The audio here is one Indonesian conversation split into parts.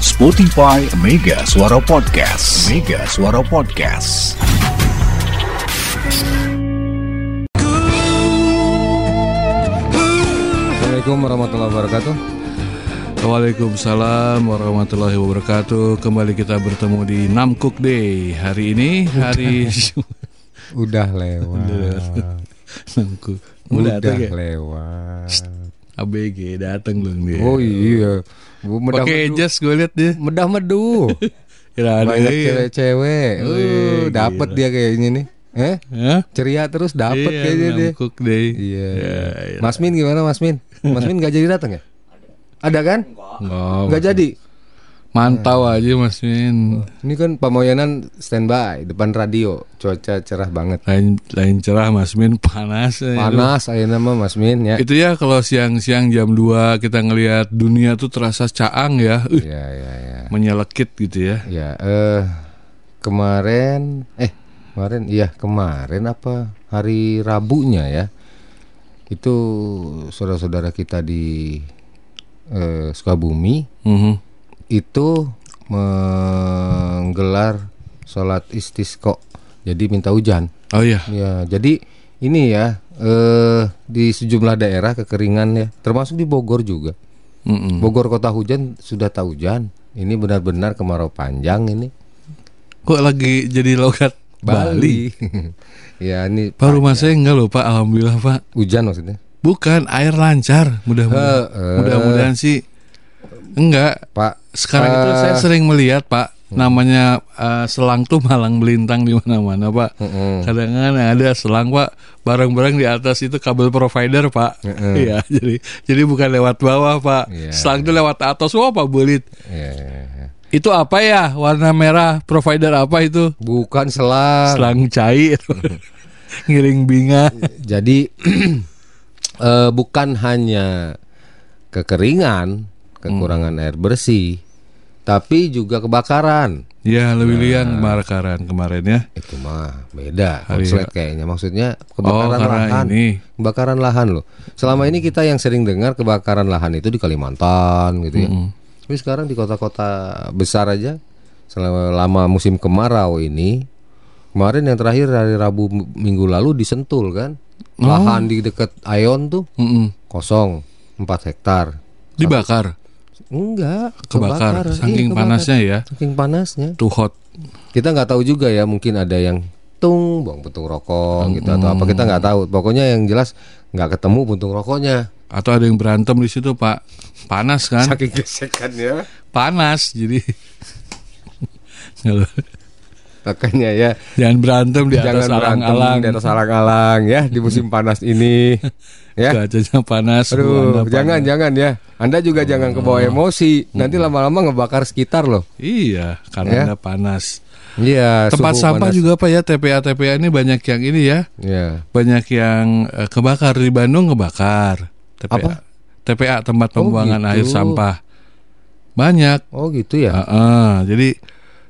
Spotify Mega Suara Podcast. Mega Suara Podcast. Assalamualaikum warahmatullahi wabarakatuh. Waalaikumsalam warahmatullahi wabarakatuh. Kembali kita bertemu di Namcook Day. Hari ini hari Udah lewat. Namcook. Udah, datang ya? lewat. ABG datang dong dia. Oh iya. Pakai jas gue liat dia. Medah medu. Banyak iya. cewek-cewek. Wih, Uh, dapat gila. dia kayaknya nih. Eh? Hah? Ceria terus dapat Iya, kayaknya dia. Day. Iya. Ya, ya. Mas Min gimana Mas Min? Mas Min gak jadi datang ya? Ada kan? Oh, Gak jadi. Mantau aja Mas Min. Ini kan Pamoyanan standby depan radio. Cuaca cerah banget. Lain lain cerah Mas Min panas. ya. Panas ayo nama Mas Min ya. Itu ya kalau siang-siang jam 2 kita ngelihat dunia tuh terasa caang ya. Uh, Ya ya ya. menyelekit gitu ya. Ya, eh kemarin eh kemarin iya kemarin apa hari Rabunya ya. Itu saudara-saudara kita di eh, Sukabumi Mhm. Itu menggelar sholat istisqa. Jadi minta hujan. Oh iya. Ya, jadi ini ya eh di sejumlah daerah kekeringan ya, termasuk di Bogor juga. Mm-mm. Bogor kota hujan sudah tak hujan. Ini benar-benar kemarau panjang ini. Kok lagi jadi logat Bali? ya ini Pak rumah saya enggak loh Pak, alhamdulillah Pak. hujan maksudnya. Bukan air lancar, mudah-mudahan. Heeh. Mudah-mudahan sih enggak. Pak, Sekarang itu Eh. saya sering melihat Pak, namanya eh, selang tuh malang melintang di mana-mana Pak. Mm-mm. Kadang-kadang ada selang Pak, barang-barang di atas itu kabel provider Pak. Iya, jadi jadi bukan lewat bawah Pak. Iya. Selang itu lewat atas, wah Pak belit. ya, ya, ya. Itu apa ya? Warna merah provider apa itu? bukan selang. Selang cair. Ngiring binga. Jadi eh, bukan hanya kekeringan, kekurangan air bersih, tapi juga kebakaran. Ya, lebih liang kebakaran kemarin ya. Itu mah beda konslet kayaknya. Maksudnya Oh, kebakaran karena lahan. ini. Kebakaran lahan loh. Selama ini kita yang sering dengar kebakaran lahan itu di Kalimantan gitu ya. Tapi sekarang di kota-kota besar aja selama lama musim kemarau ini kemarin yang terakhir hari Rabu minggu lalu di Sentul kan. Lahan di dekat Ayon tuh Mm-mm. kosong 4 hektar. Dibakar, Enggak, kebakar, kebakaran. saking Iya, kebakar. panasnya ya. Saking panasnya. Too hot. Kita nggak tahu juga ya, mungkin ada yang tung buang puntung rokok gitu atau apa kita nggak tahu. Pokoknya yang jelas nggak ketemu puntung rokoknya. Atau ada yang berantem di situ, Pak. Panas kan? Saking gesekannya. Panas, jadi Makanya ya jangan berantem di atas alang-alang. di atas alang-alang ya di musim panas ini. ya. Cuacanya panas. Aduh, jangan panas. jangan ya. Anda juga jangan kebawa emosi. Nanti lama-lama ngebakar sekitar loh. Iya, Ya. karena Anda panas. Iya, Tempat sampah panas. juga Pak ya, TPA TPA ini banyak yang ini ya. Ya. Banyak yang eh, kebakar di Bandung kebakar. TPA. Apa? TPA tempat pembuangan gitu. air sampah. Banyak. Oh gitu ya. Heeh, jadi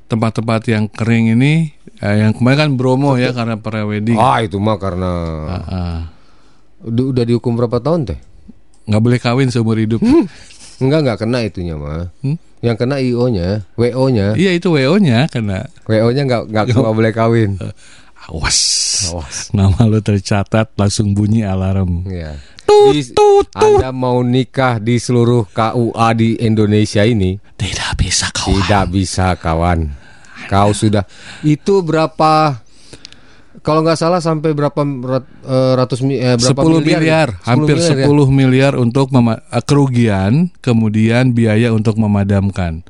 tempat-tempat yang kering ini eh, yang kemarin kan Bromo ya karena prewedding. Ah, itu mah karena Heeh. udah, udah dihukum berapa tahun teh? nggak boleh kawin seumur hidup. Enggak enggak kena itunya mah. Hmm? Yang kena IO-nya, WO-nya. Iya itu WO-nya karena WO-nya enggak enggak enggak boleh kawin. awas. Awas. Nama lu tercatat langsung bunyi alarm. Ya. Di- Anda mau nikah di seluruh KUA di Indonesia ini Tidak bisa kawan. tidak bisa kawan. Kau sudah itu berapa? Kalau nggak salah sampai berapa rat- eh, ratus eh, berapa 10 miliar, ya? 10 hampir miliar ya? 10 miliar untuk mema- eh, kerugian, kemudian biaya untuk memadamkan.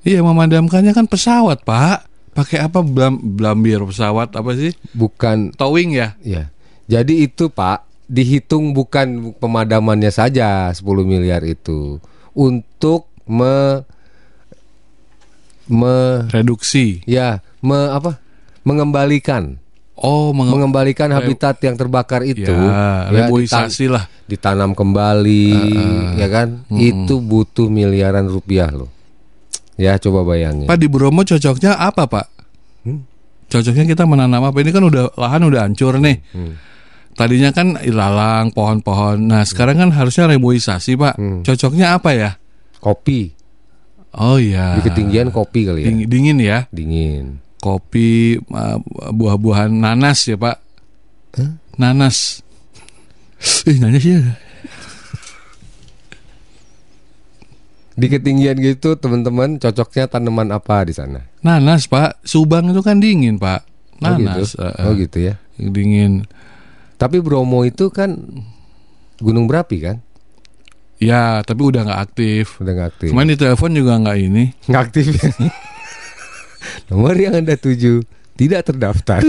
Iya, memadamkannya kan pesawat, Pak. Pakai apa blam, blambir pesawat apa sih? Bukan Towing ya? ya. Jadi itu Pak dihitung bukan pemadamannya saja 10 miliar itu untuk me me Reduksi. ya me apa? mengembalikan Oh, menge- mengembalikan habitat yang terbakar itu ya, ya, reboisasi lah. ditanam kembali ya kan itu butuh miliaran rupiah loh ya coba bayangin Pak di Bromo cocoknya apa, Pak? Cocoknya kita menanam apa? Ini kan udah lahan udah hancur nih. Tadinya kan ilalang, pohon-pohon. Nah, sekarang kan harusnya reboisasi, Pak. Cocoknya apa ya? kopi Oh iya. Di ketinggian kopi kali ya. Ding- dingin ya. Dingin. Kopi uh, buah-buahan nanas ya, Pak. Nanas. Ih, nanas ya. Di ketinggian gitu teman-teman cocoknya tanaman apa di sana? Nanas, Pak. Subang itu kan dingin, Pak. Oh gitu. Nanas. eh, eh. Oh gitu ya. Dingin. Tapi Bromo itu kan gunung berapi kan? Ya, tapi udah nggak aktif. Udah nggak aktif. Kemarin di telepon juga nggak ini. Nggak aktif ya. Nomor yang anda tuju tidak terdaftar.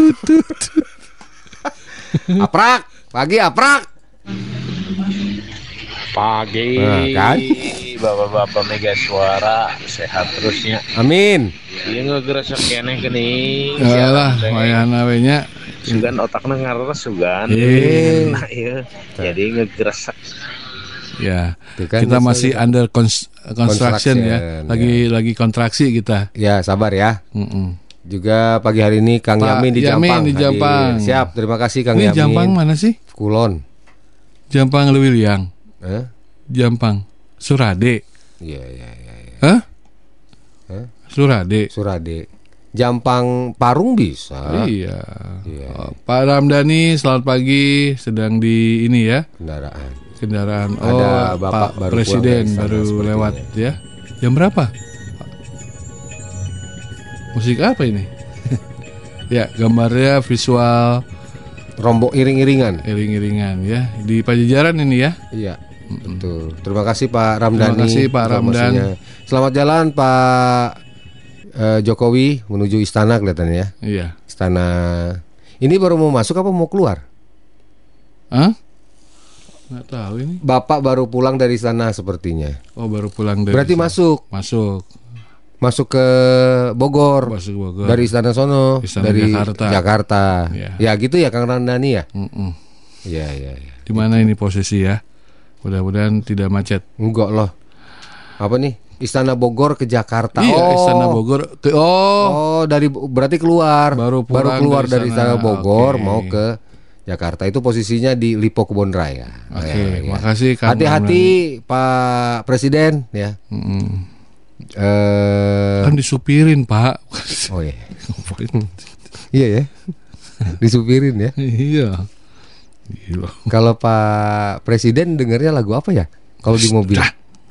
aprak, pagi aprak. Pagi, Nah, kan? bapak-bapak mega suara sehat terusnya. Amin. Dia ngegeresek keneh gini. Yalah, wayahna we nya. Sugan otaknya ngares sugan. Eh. Nah, iya. Jadi ngegeresek. Ya. Kan kita masih under cons- construction, ya. Construction, Lagi lagi kontraksi kita. Ya sabar ya. Mm-mm. Juga pagi hari ini Kang Pak Yamin di Yamin Jampang. di hadir. Jampang. Siap, terima kasih Kang Ini Yamin. Jampang mana sih? Kulon. Jampang Lewiliang. Eh? Jampang. Surade. Iya, iya, iya. iya. Hah? Hah? Surade. Surade. Jampang Parung bisa. Iya. Iya. Oh, Pak Ramdhani, selamat pagi. Sedang di ini ya Kendaraan. kendaraan. Oh, Ada Bapak Pak baru Presiden baru lewat ya. Jam berapa? Musik apa ini? ya, gambarnya visual Rombok iring-iringan. iring-iringan ya di Pajajaran ini ya. Iya. Betul. Terima kasih Pak Ramdhani. Terima kasih, Pak Ramdan. informasinya. Selamat jalan Pak eh, Jokowi menuju istana kelihatannya ya. Iya. Istana. Ini baru mau masuk apa mau keluar? Hah? Nggak tahu ini. Bapak baru pulang dari istana sepertinya. Oh, baru pulang dari Berarti sana. masuk, Masuk. masuk ke Bogor. Masuk Bogor. Dari istana sono, Istana dari Jakarta. Jakarta. Ya. Ya gitu ya Kang Ramdhani ya. Mm-mm. Iya iya iya. Di mana ini posisi ya? Mudah-mudahan tidak macet. Enggak loh. Apa nih? Istana Bogor ke Jakarta. Iya, oh. Istana Bogor. Ke, oh, Oh, dari berarti keluar. Baru pulang keluar dari dari. Istana Bogor Oke. mau ke Jakarta. Itu posisinya di Lipo Kebon Raya. Oke, Ya, ya. makasih Kang Hati-hati Pak Presiden ya. Mm-mm. Eh Kan disupirin, Pak. oh iya. Iya ya. Disupirin ya. iya. Kalau Pak Presiden dengarnya lagu apa ya? Kalau di mobil.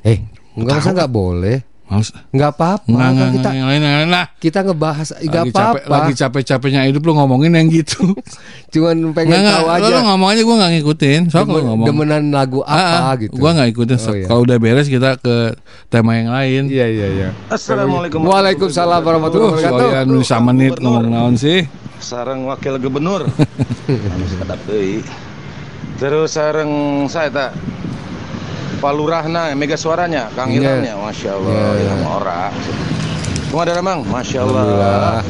Eh, enggak masa enggak boleh. Males. Enggak apa-apa. Nggak, kan nggak, kita lain lah. kita ngebahas enggak Lagi capek, apa-apa. lagi capek-capeknya hidup lu ngomongin yang gitu. Cuman pengen Nggak, tahu nggak, aja. Lu, lu ngomong aja gue gak ngikutin. Soalnya Demen- lu ngomong. demenan lagu apa Ah, ah, gitu. Gua gak ikutin. Oh, iya. Kalau udah beres kita ke tema yang lain. Iya iya iya. Assalamualaikum. Waalaikumsalam warahmatullahi Tuh, wabarakatuh. soalnya bisa menit ngomong naon sih. Sarang wakil gubernur. Terus sareng saya tak Pak Lurahna mega suaranya Kang Iya. Ilhamnya Masya Allah Iya, iya. Ilham ora Kumaha ada Mang Masya Allah.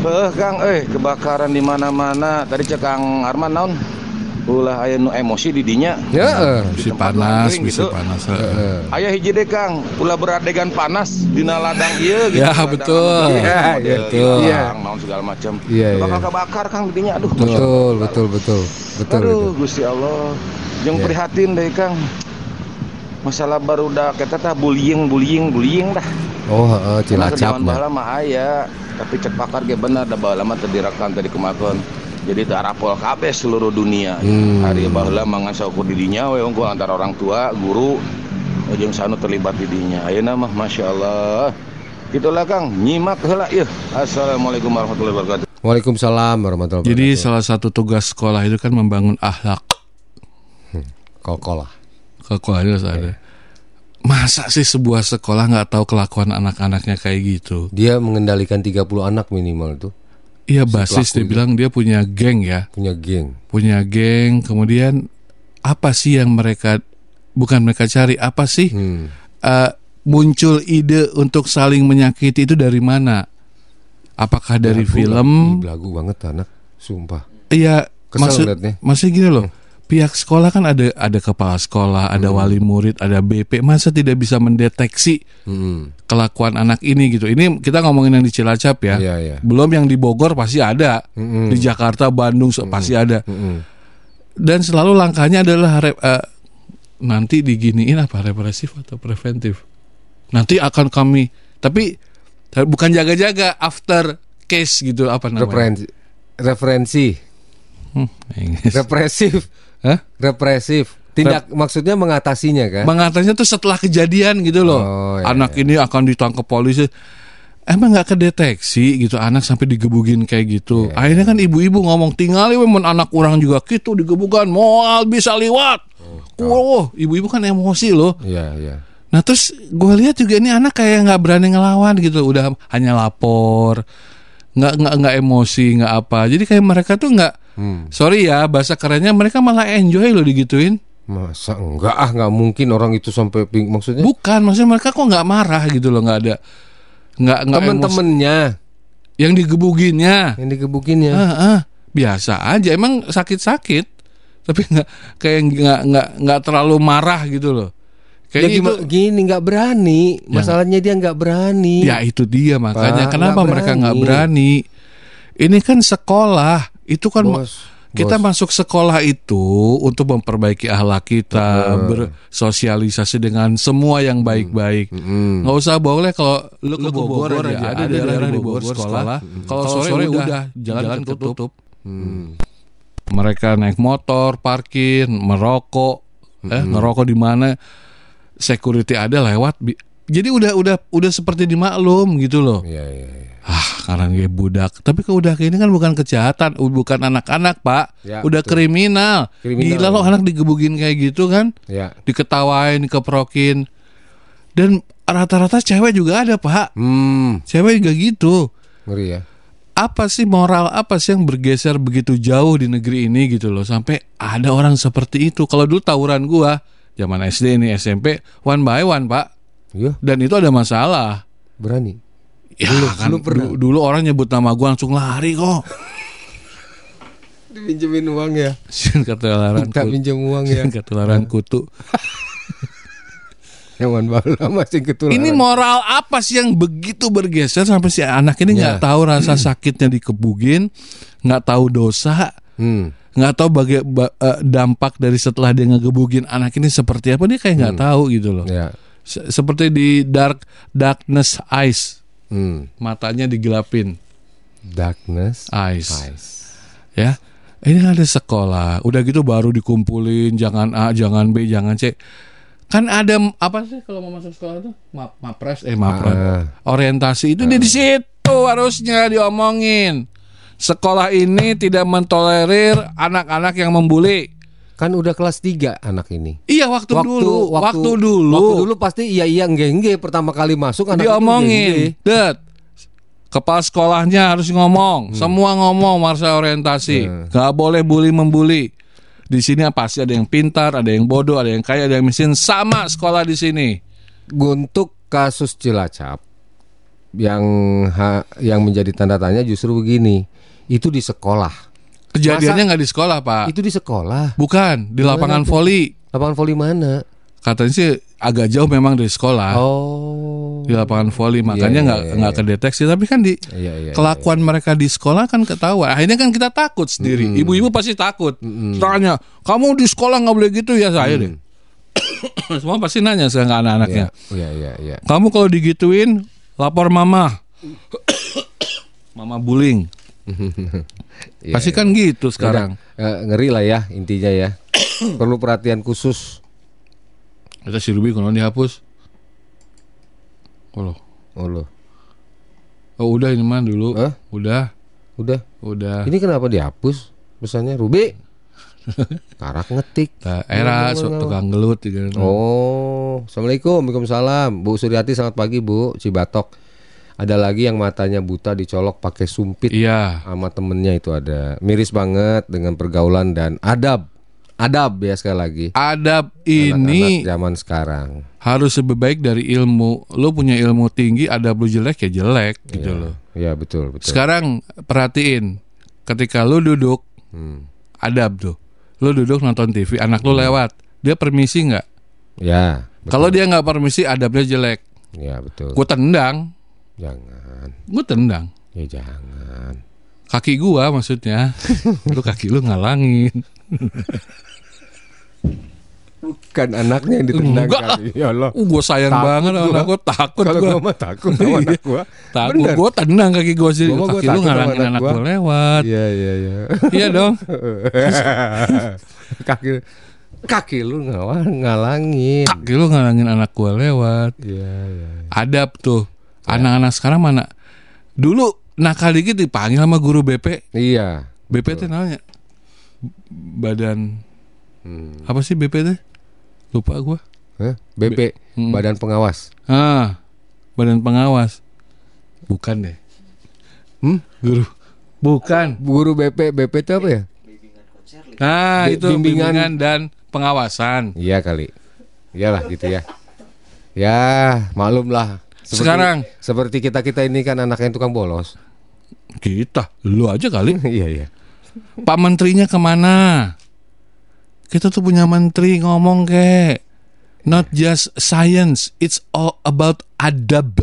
Eh Kang eh kebakaran di mana-mana tadi cek Kang Arman naon ulah aya nu emosi di dinya Ya. eh. Bisa tempat panas, laundry bisa gitu. panas. Eh. Ayah hiji deh Kang, ulah beradegan panas di ladang ieu gitu. Ya, betul. Iya, iya, betul. ilang, naon segala macam. Iya, iya. Bakal kebakar Kang di dinya aduh. Betul betul betul betul. Aduh, betul. Gusti Allah. Jeung Iya. prihatin deh Kang. Masalah baru dah kita tah bullying bullying bullying dah. Oh, heeh, Karena Cilacap kerjaan mah. bahala mah aya, tapi cek pakar ge bener da bahala mah teu direkan tadi kemakon. Jadi teu arapol kabeh seluruh dunia. Hmm. Hari baheula mangan saukur di dinya we unggul antara orang tua, guru, jeung sanu terlibat di dinya. Ayeuna mah masyaallah. Gitulah Kang, nyimak heula ieu. Assalamualaikum warahmatullahi wabarakatuh. Waalaikumsalam warahmatullahi Jadi wabarakatuh. salah satu tugas sekolah itu kan membangun akhlak. Kol-kol lah. Sekolah harus ada. Masa sih sebuah sekolah nggak tahu kelakuan anak-anaknya kayak gitu? Dia mengendalikan 30 anak minimal tuh. Iya basis dia itu. bilang dia punya geng ya, Punya geng. punya geng. Kemudian apa sih yang mereka bukan mereka cari? Apa sih Hmm. eh, muncul ide untuk saling menyakiti itu dari mana? Apakah dari Belagu, film? Ih, Belagu banget anak. Sumpah. Iya, maksud maksudnya gini loh. Pihak sekolah kan ada ada kepala sekolah, ada Hmm. wali murid, ada BP. Masa tidak bisa mendeteksi Hmm. kelakuan anak ini gitu. Ini kita ngomongin yang di Cilacap ya. Iya, iya. Belum yang di Bogor pasti ada. Mm-mm. Di Jakarta, Bandung so- pasti ada. Mm-mm. Dan selalu langkahnya adalah re- eh, nanti diginiin apa represif atau preventif? Nanti akan kami tapi eh, bukan jaga-jaga after case gitu apa namanya? Referensi referensi Hmm, Inggris. represif Hah? represif tindak maksudnya mengatasinya kan Mengatasinya tuh setelah kejadian gitu loh. Oh, iya, anak ini akan ditangkap polisi. Emang nggak kedeteksi gitu anak sampai digebugin kayak gitu. Iya, Akhirnya kan ibu-ibu ngomong tinggal men anak orang juga gitu digebukan moal bisa liwat. Wow, ibu-ibu kan emosi loh. iya iya Nah terus gue lihat juga ini anak kayak nggak berani ngelawan gitu, udah hanya lapor, nggak nggak nggak emosi nggak apa. Jadi kayak mereka tuh nggak, Hmm. sorry ya bahasa kerennya mereka malah enjoy loh digituin. masa enggak ah nggak mungkin orang itu sampai ping maksudnya Bukan, maksudnya mereka kok nggak marah gitu loh, nggak ada, nggak nggak temen-temennya yang digebukinnya, yang digebukinnya ah, ah, biasa aja. Emang sakit-sakit, tapi nggak kayak nggak nggak nggak terlalu marah gitu loh. Ya Kayaknya itu, gimana gini nggak berani masalahnya dia nggak berani Ya itu dia makanya Pak, kenapa nggak mereka nggak berani. Ini kan sekolah, itu kan ma- Bos, kita bos. masuk sekolah itu untuk memperbaiki akhlak kita, bersosialisasi dengan semua yang baik-baik. Mm. Nggak usah boleh kalau lu ke Bogor, aja, ada daerah di Bogor sekolah. Kalau sore, udah jalan ketutup. Hmm. Mereka naik motor, parkir, merokok, eh ngerokok di mana? Security ada lewat. Jadi udah udah udah seperti dimaklum gitu loh. Iya, iya, iya. Ah, karena dia budak. Tapi ke budak ini kan bukan kejahatan, bukan anak-anak, Pak. Ya, Udah betul. kriminal. Kriminal, Gila ya. loh anak digebugin kayak gitu kan. Ya. Diketawain, dikeprokin. Dan rata-rata cewek juga ada, Pak. Hmm, Cewek juga gitu. ngeri ya. Apa sih moral apa sih yang bergeser begitu jauh di negeri ini gitu loh sampai ada orang seperti itu. Kalau dulu tawuran gua zaman SD ini SMP one by one, Pak. Iya, Dan itu ada masalah. berani. Ya Dulu- kan dulu pernah. du- dulu orang nyebut nama gua langsung lari kok. Dipinjemin uang ya. ketularan Minta kutu. pinjam uang ya. ketularan kutu. Hewan bala masih ketularan. Ini moral apa sih yang begitu bergeser sampai si anak ini nggak Ya. tahu rasa sakitnya dikebugin, nggak tahu dosa, Hmm. Nggak tahu baga- ba- eh, dampak dari setelah dia ngegebugin anak ini seperti apa dia kayak nggak tahu gitu loh. Ya. Se- Seperti di Dark Darkness Eyes, Hmm. matanya digelapin Darkness. eyes, Eyes. ya. Ini ada sekolah, udah gitu baru dikumpulin jangan A, jangan B, jangan C. Kan ada apa sih kalau mau masuk sekolah itu? Ma mapres eh mapres. Ah. Orientasi itu dia di situ harusnya diomongin. Sekolah ini tidak mentolerir anak-anak yang membuli. Kan udah kelas 3 anak ini. Iya waktu, dulu, waktu, dulu, Waktu dulu pasti iya iya enggak enggak pertama kali masuk anak diomongin. Det. Kepala sekolahnya harus ngomong, semua ngomong masa orientasi. Hmm. Gak boleh bully membuli. Di sini pasti ada yang pintar, ada yang bodoh, ada yang kaya, ada yang miskin. Sama sekolah di sini. Untuk kasus Cilacap yang ha- yang menjadi tanda tanya justru begini. Itu di sekolah. Kejadiannya nggak di sekolah pak, Itu di sekolah. bukan di lapangan tuh? voli. Lapangan voli mana? Katanya sih agak jauh memang dari sekolah. Oh. di lapangan voli makanya Iya, nggak iya, nggak iya. kedeteksi tapi kan di Iya, iya, kelakuan mereka di sekolah kan ketahuan akhirnya kan kita takut sendiri ibu-ibu pasti takut tanya kamu di sekolah nggak boleh gitu ya saya deh semua pasti nanya ke Iya, anak-anaknya iya, iya, iya. kamu kalau digituin lapor mama mama bullying Iya, pasti iya. kan gitu sekarang Udah, eh, ngeri lah ya intinya ya. Perlu perhatian khusus. kita si Ruby kalau dihapus oh, loh. Oh oh udah ini mah dulu Hah? udah Udah. udah Ini kenapa dihapus? Pesannya Ruby. Karak ngetik. Nah, era so- tukang gelut gitu. Oh, assalamualaikum, waalaikumsalam, Bu Suryati, selamat pagi Bu, Cibatok. Ada lagi yang matanya buta dicolok pakai sumpit Iya. sama temennya itu ada. Miris banget dengan pergaulan dan adab, adab ya sekali lagi. Adab ini zaman sekarang. harus lebih baik dari ilmu. Lu punya ilmu tinggi, adab lu jelek ya jelek gitu loh. Ya betul betul. Sekarang perhatiin, ketika lu duduk, Hmm. adab tuh. Lu duduk nonton TV, anak lu lewat, dia permisi nggak? Ya. Kalau dia nggak permisi, adabnya jelek. ya betul. Gue tendang, Jangan. gue tendang. Ya jangan. Kaki gua maksudnya, lu kaki lu ngalangin. Bukan anaknya yang ditendang Enggak. kali. Ya Allah. Uh, gue sayang Takut banget gua. anak gue takut Kalau gue gua mah takut sama anak gua. takut Bener. gue tendang kaki gue sih Gua mah gua kaki lu takut ngalangin anak gua. gue lewat Iya iya iya. iya dong kaki kaki lu ngalangin. kaki lu ngalangin anak gue lewat Iya iya. adab tuh Ya. Anak-anak sekarang mana dulu nakal dikit dipanggil sama guru BP Iya. BP teh namanya badan Hmm. apa sih BP teh lupa gue Hah? BP, Hmm. Badan Pengawas. ah badan pengawas bukan deh Hmm? guru bukan Guru BP, BP itu apa ya? nah itu bimbingan- bimbingan dan pengawasan Iya kali. Iyalah gitu ya. Ya, maklum lah. Seperti- Sekarang. seperti kita kita ini kan anaknya tukang bolos. kita lu aja kali iya iya. Pak Menterinya ke mana? Kita tuh punya menteri ngomong kek. Not just science, it's all about adab.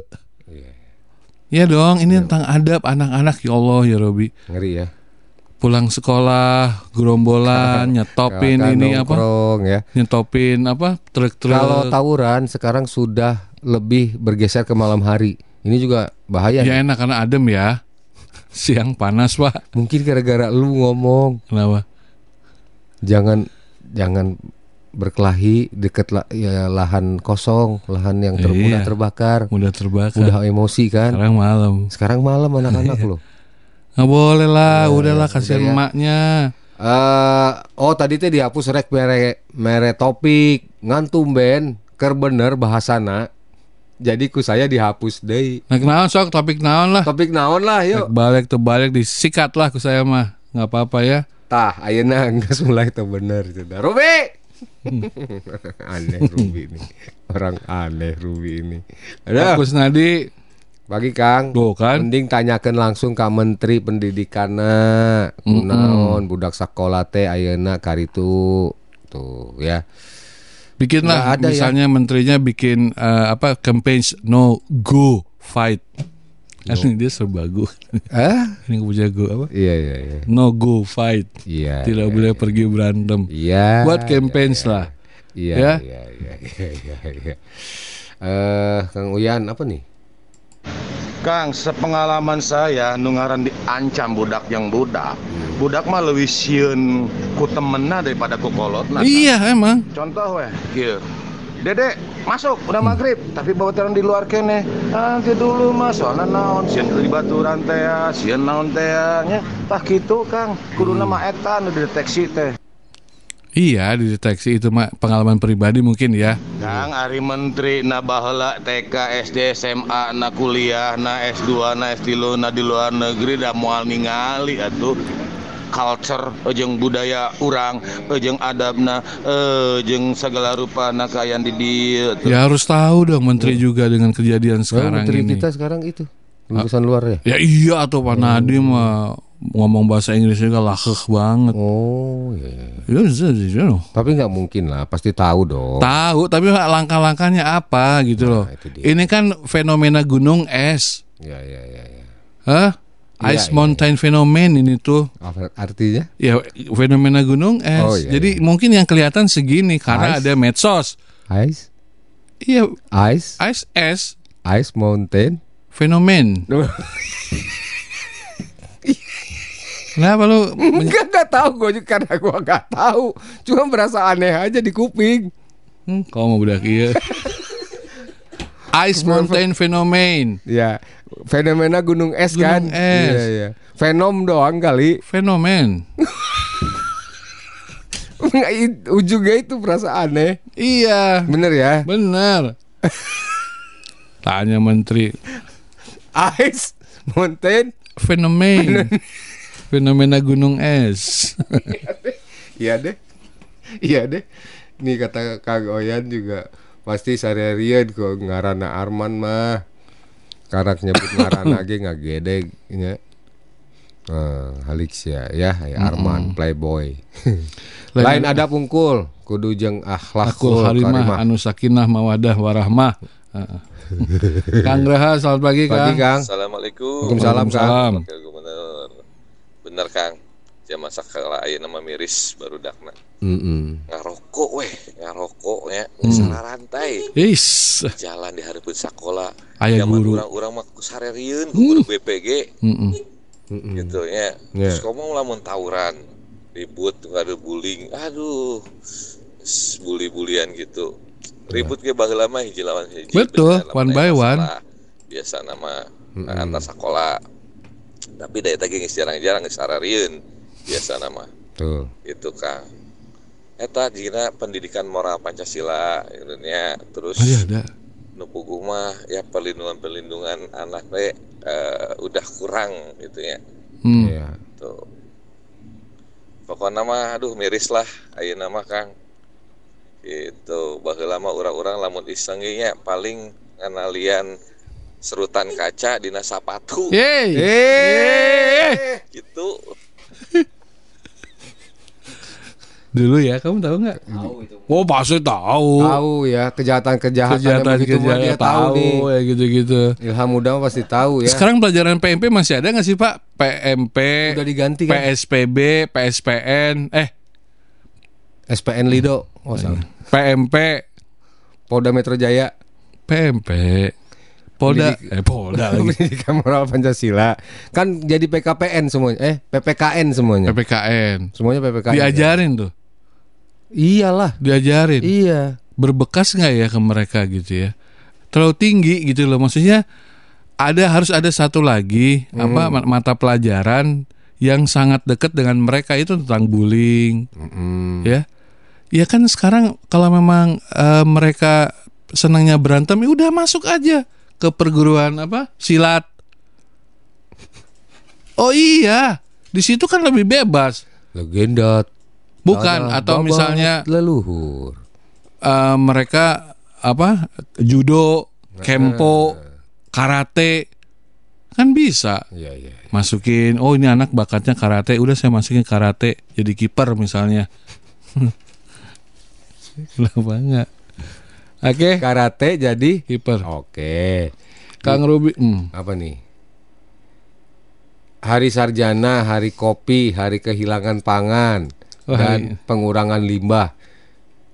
Ya dong, ini tentang adab anak-anak ya Allah ya Robi. Ngeri ya. Pulang sekolah, gerombolan, nyetopin ini apa? ya. Nyetopin apa? Truk-truk. Kalau tawuran sekarang sudah lebih bergeser ke malam hari. Ini juga bahaya. ya nih. enak karena adem ya. Siang panas, Pak. Mungkin gara-gara lu ngomong Kenapa? jangan jangan berkelahi dekat la- ya, lahan kosong, lahan yang ter- Iya. mudah terbakar, Mudah terbakar. mudah emosi kan. Sekarang malam. Sekarang malam anak-anak lo. Nggak boleh lah, udahlah udah kasihan ya. emaknya. Eh, oh tadi teh dihapus rek mere mere topik ngantum ben ker bener bahasana. Jadi ku saya dihapus deui. Nah, kenaon sok topik naon lah. Topik naon lah yuk. balik tuh balik disikat lah ke saya mah nggak apa-apa ya Tah, ayeuna geus mulai teu bener cenah. Ruby. aneh Ruby ini. Orang aneh Ruby ini. Aduh, Fokus nadi bagi Kang. tuh kan Mending tanyakan langsung ke Menteri Pendidikanna kunaon budak sekolah teh ayeuna karitu tuh ya. Bikin lah Nggak ada ya. misalnya menterinya bikin eh, apa campaign no go fight kan dia serba go Ah, ini punya go apa iya iya iya. no go fight Iya. tidak iya, boleh iya. pergi berantem Iya. buat iya, campaigns iya, lah Iya, Ya. iya, iya, iya, iya, iya. Eh, Kang Uyan apa nih? Kang, sepengalaman saya nungaran diancam budak yang budak. Budak mah leuwih sieun ku temenna daripada ku kolotna. Iya emang Contoh weh, kieu. Dedek, masuk udah maghrib, tapi bawa terang di luar kene. Ah, nanti dulu mas, soalnya naon, sieun di baturan teh, ya, sieun naon teh ya, nya. Tah kitu Kang, kudu nama eta nu dideteksi teh. Iya dideteksi. Itu mah pengalaman pribadi mungkin ya. Kang Ari Menteri na baheula TK SD SMA na kuliah na S2 na S3 na di luar negeri da moal ningali atuh. Culture jeung budaya urang jeung adabna eh, jeung segala rupa na kayan di dieu ya harus tahu dong menteri juga dengan kejadian Oh, sekarang Menteri ini. kita sekarang itu lulusan luar ya. Ya iya atau Pak Nadiem mah ngomong bahasa Inggris juga lakeh banget. Oh, iya. Ya, ya, ya, ya. Tapi nggak mungkin lah, pasti tahu dong. Tahu, tapi langkah-langkahnya apa gitu loh. Nah, dia. Ini kan fenomena gunung es. Ya, ya, ya, ya. Hah? Iya, Ice iya, mountain phenomenon ini tuh. Artinya? Ya fenomena gunung es. Oh, iya, Jadi iya. mungkin yang kelihatan segini karena Ice? ada medsos. Ice, Iya, ice, ice es ice mountain. fenomen. Kenapa lu Enggak nggak tahu gue juga karena gue nggak tahu. Cuma berasa aneh aja di kuping. Hmm, kau mau budak iya. Ice mountain phenomenon. Ya, fenomena gunung es kan. Gunung es. Iya, iya. Fenom doang kali. Fenomen. Ujungnya itu berasa aneh. Iya, Bener ya? benar. Tanya menteri. Ice mountain. Fenomen. Fenomena gunung es. Iya deh. Iya deh. Nih kata Kang Oyan juga pasti sehari-harian kok ngarana Arman mah. Karak nyebut ngarana ge ngagedeg nya. Eh, Halixia ya, ya Arman Playboy. Lain ada pungkul, kudu jeung Akul akhlakul harimah anu sakinah mawadah warahmah. Heeh. Kang Graha, selamat pagi, Pagi Kang. Kang. Assalamualaikum. Waalaikumsalam Kang. Bener Kang. Masak kala aya nama miris baru dakna. Mm-mm. ngarokok weh ngarokok ya Hmm. salah rantai Is. jalan di harapan sekolah Aya Zaman guru. orang-orang mah sarerieun ku guru BPG Mm-mm. Mm-mm. gitu ya Ya. terus kamu lamun tawuran ribut ada bullying aduh bully-bulian gitu ribut ke baheula mah hiji lawan hiji Betul, one by one. biasa nama nah, antar sekolah tapi tadi geus jarang-jarang geus sararieun biasa nama. Tuh. itu kang. Eta jika pendidikan moral pancasila nya terus Ada ada. nupugu mah ya perlindungan perlindungan anak teh eh, udah kurang gitu ya. Hmm. Iya. tuh. Pokoknya mah aduh miris lah. Ayo nama kang. Gitu. Baheula mah urang-urang lamun iseng ge nya paling nganalian serutan kaca dina sapatu Yeay. Gitu Dulu ya, kamu tahu nggak? Oh pasti tahu. Tahu ya kejahatan-kejahatan yang Kejahatan begitu kejahatan dia tahu nih. ya gitu-gitu. Ilham Muda pasti tahu ya. Sekarang pelajaran PMP masih ada nggak sih Pak? PMP, Udah diganti kan? PSPB, PSPN, eh SPN Lido. Oh salah. PMP, Polda Metro Jaya. PMP, Polda, Pendidik- eh Polda lagi, Pendidikan Moral Pancasila. Kan jadi PKPN semuanya. Eh, PPKN semuanya. PPKN. Semuanya PPKN. Diajarin tuh, Iyalah. diajarin. Iya. Berbekas nggak ya ke mereka gitu ya? Terlalu tinggi gitu loh, maksudnya ada harus ada satu lagi apa ma- mata pelajaran yang sangat dekat dengan mereka itu tentang bullying, Mm-mm. ya ya kan sekarang kalau memang eh, mereka senangnya berantem ya udah masuk aja ke perguruan apa? Silat. Oh iya di situ kan lebih bebas. Legenda. bukan atau misalnya leluhur. eh, mereka apa? Judo kempo karate. Kan bisa. Iya, iya. masukin oh ini anak bakatnya karate udah saya masukin karate jadi kiper misalnya. Kenapa enggak oke Karate jadi kiper Oke. Kang Ruby hmm. Apa nih? Hari Sarjana, Hari Kopi, Hari Kehilangan Pangan, Oh, dan hari- pengurangan limbah.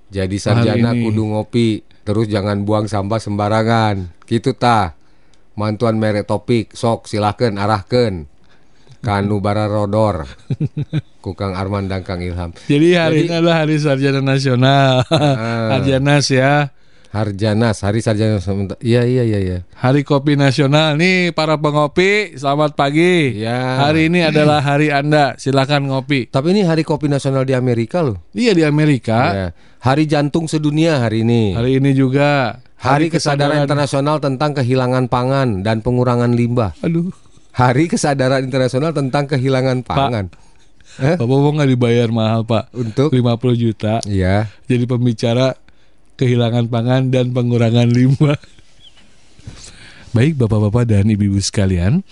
Jadi sarjana kudu ngopi, terus jangan buang sampah sembarangan. Gitu tah. Mantuan merek topik, sok silakan arahkan. Kanu Bararodor. Kukang Arman dan Kang Ilham. jadi hari ini adalah hari sarjana nasional Ah. Harjanas ya Harjanas, Hari Sarjana sementara. Iya, iya, iya, iya. hari kopi nasional nih para pengopi selamat pagi Ya. hari ini adalah hari anda silakan ngopi Tapi ini Hari Kopi Nasional di Amerika loh. iya di Amerika Ya. Hari Jantung Sedunia hari ini. hari ini juga Hari Kesadaran Internasional tentang Kehilangan Pangan dan Pengurangan Limbah. aduh Hari Kesadaran Internasional tentang Kehilangan Pangan. Eh? Bapak mau nggak dibayar mahal pak Untuk 50 juta ya, jadi pembicara kehilangan pangan dan pengurangan limbah. Baik bapak-bapak dan ibu-ibu sekalian,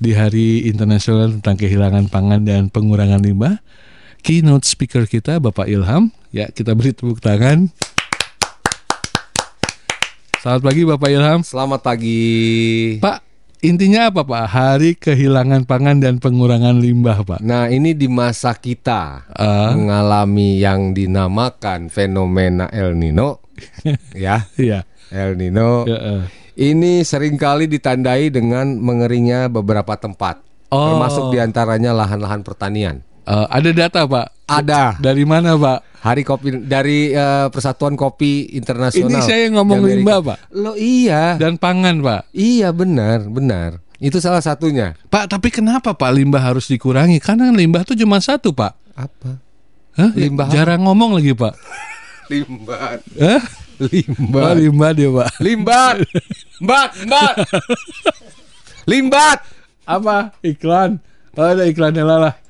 di Hari Internasional tentang kehilangan pangan dan pengurangan limbah, keynote speaker kita Bapak Ilham, ya kita beri tepuk tangan. Selamat pagi Bapak Ilham. selamat pagi. Pak, intinya apa Pak? Hari kehilangan pangan dan pengurangan limbah Pak. Nah, ini di masa kita Ah. mengalami yang dinamakan fenomena El Nino ya, Iya. El Nino. Ya, eh. Ini sering kali ditandai dengan mengeringnya beberapa tempat, Oh. termasuk di antaranya lahan-lahan pertanian. Eh, ada data Pak? Ada Dari mana Pak? Hari Kopi dari eh, Persatuan Kopi Internasional. Ini saya ngomong limbah, Pak. Lo iya. Dan pangan Pak. Iya benar, benar. Itu salah satunya. Pak, tapi kenapa Pak limbah harus dikurangi? Karena limbah tuh cuma satu Pak. Apa? Hah? Limbah Jarang ngomong lagi Pak. Limbah. Hah? Limbah. Oh, limbah dia Pak. Limbat. Mbat, mbat. Limbat. Apa? Iklan. Oh, ada iklannya lah.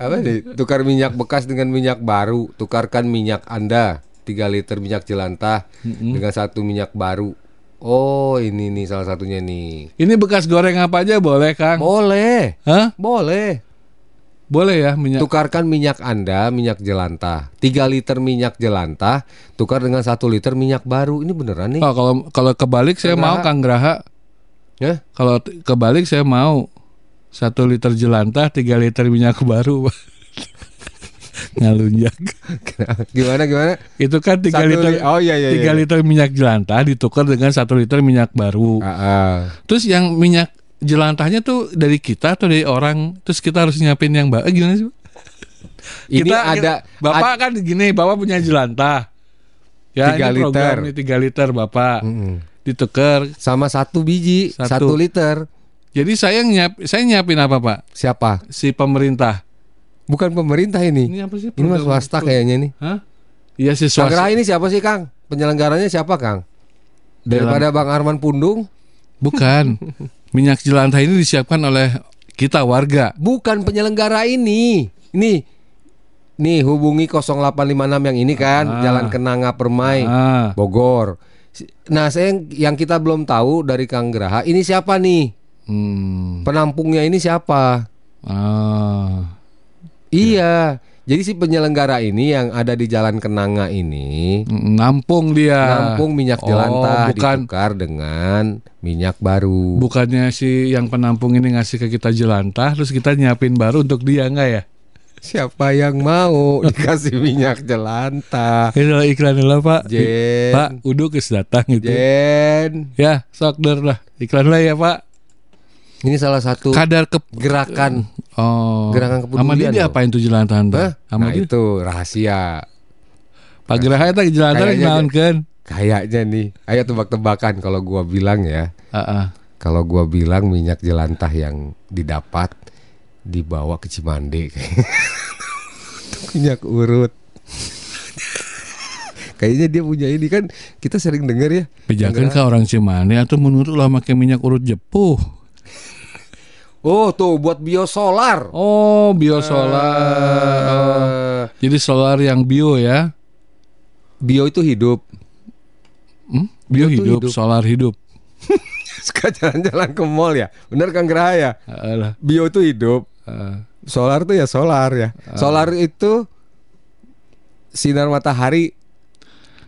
Apa nih? Tukar minyak bekas dengan minyak baru. Tukarkan minyak Anda 3 liter minyak jelantah dengan satu minyak baru. Oh, ini nih salah satunya nih. Ini bekas goreng apa aja boleh Kang? Boleh. Hah? Boleh. Boleh ya minyak. Tukarkan minyak Anda, minyak jelantah. 3 liter minyak jelantah, tukar dengan 1 liter minyak baru. Ini beneran nih. Oh, kalau kalau kebalik saya Kang mau. Kang Graha. Ya? Kalau kebalik saya mau satu liter jelantah, tiga liter minyak baru. Ngalunjak. gimana gimana? Itu kan 3 Satu liter li- oh, iya, iya, 3 iya. liter minyak jelantah ditukar dengan 1 liter minyak baru. Ah, ah. Terus yang minyak jelantahnya tuh dari kita atau dari orang? Terus kita harus nyiapin yang baru gimana sih? Ini kita, ada Bapak kan gini, Bapak punya jelantah. Ya, Tiga ini liter. 3 liter Bapak. Mm-mm. Ditukar. sama satu biji, Satu. satu, liter. Jadi saya nyiap saya nyiapin apa, Pak? Siapa? Si pemerintah. Bukan pemerintah ini. Ini apa sih? Ini program- swasta kayaknya nih. Hah? Iya si swasta. Ini siapa sih Kang? Penyelenggaranya siapa Kang? Daripada Bang Arman Pundung? Bukan. Minyak jelantah ini disiapkan oleh kita warga. Bukan penyelenggara ini. Ini Nih hubungi 0856 yang ini kan Ah. Jalan Kenanga Permai Ah, Bogor. Nah, saya yang, yang kita belum tahu dari Kang Graha, ini siapa nih? Hmm, Penampungnya ini siapa? ah, Iya. Jadi si penyelenggara ini yang ada di Jalan Kenanga ini nampung dia. nampung minyak Oh, jelantah bukan ditukar dengan minyak baru. bukannya si yang penampung ini ngasih ke kita jelantah, terus kita nyiapin baru untuk dia enggak ya? Siapa yang mau dikasih minyak jelantah? Ini iklan dulu Pak. Jen. Pak, kes datang gitu. Jen. Ya, sok lah. Iklan lah ya Pak. Ini salah satu Kadar ke gerakan. Oh. Gerakan Sama dia kepedulian diapain tuh? Hah? Sama Nah dia. itu rahasia. Pak Geraha itu jelantahan Kayaknya naonkeun? Kayaknya nih. Ayo tebak-tebakan kalau gua bilang ya. Heeh. Kalau gua bilang minyak jelantah yang didapat dibawa ke Cimande minyak urut. Kayaknya dia punya ini kan kita sering dengar ya. Pejakan ke orang Cimane atau menurut lah pakai minyak urut jepuh. Oh tuh buat biosolar. Oh, biosolar. Oh. Eh, Jadi solar yang bio ya. bio itu hidup. Hmm? Bio Bio hidup, hidup. solar hidup. Suka jalan-jalan ke mall ya. Bener Kang Gerah ya? Alah. Bio itu hidup. Eh, Solar tuh ya solar ya. Solar itu sinar matahari.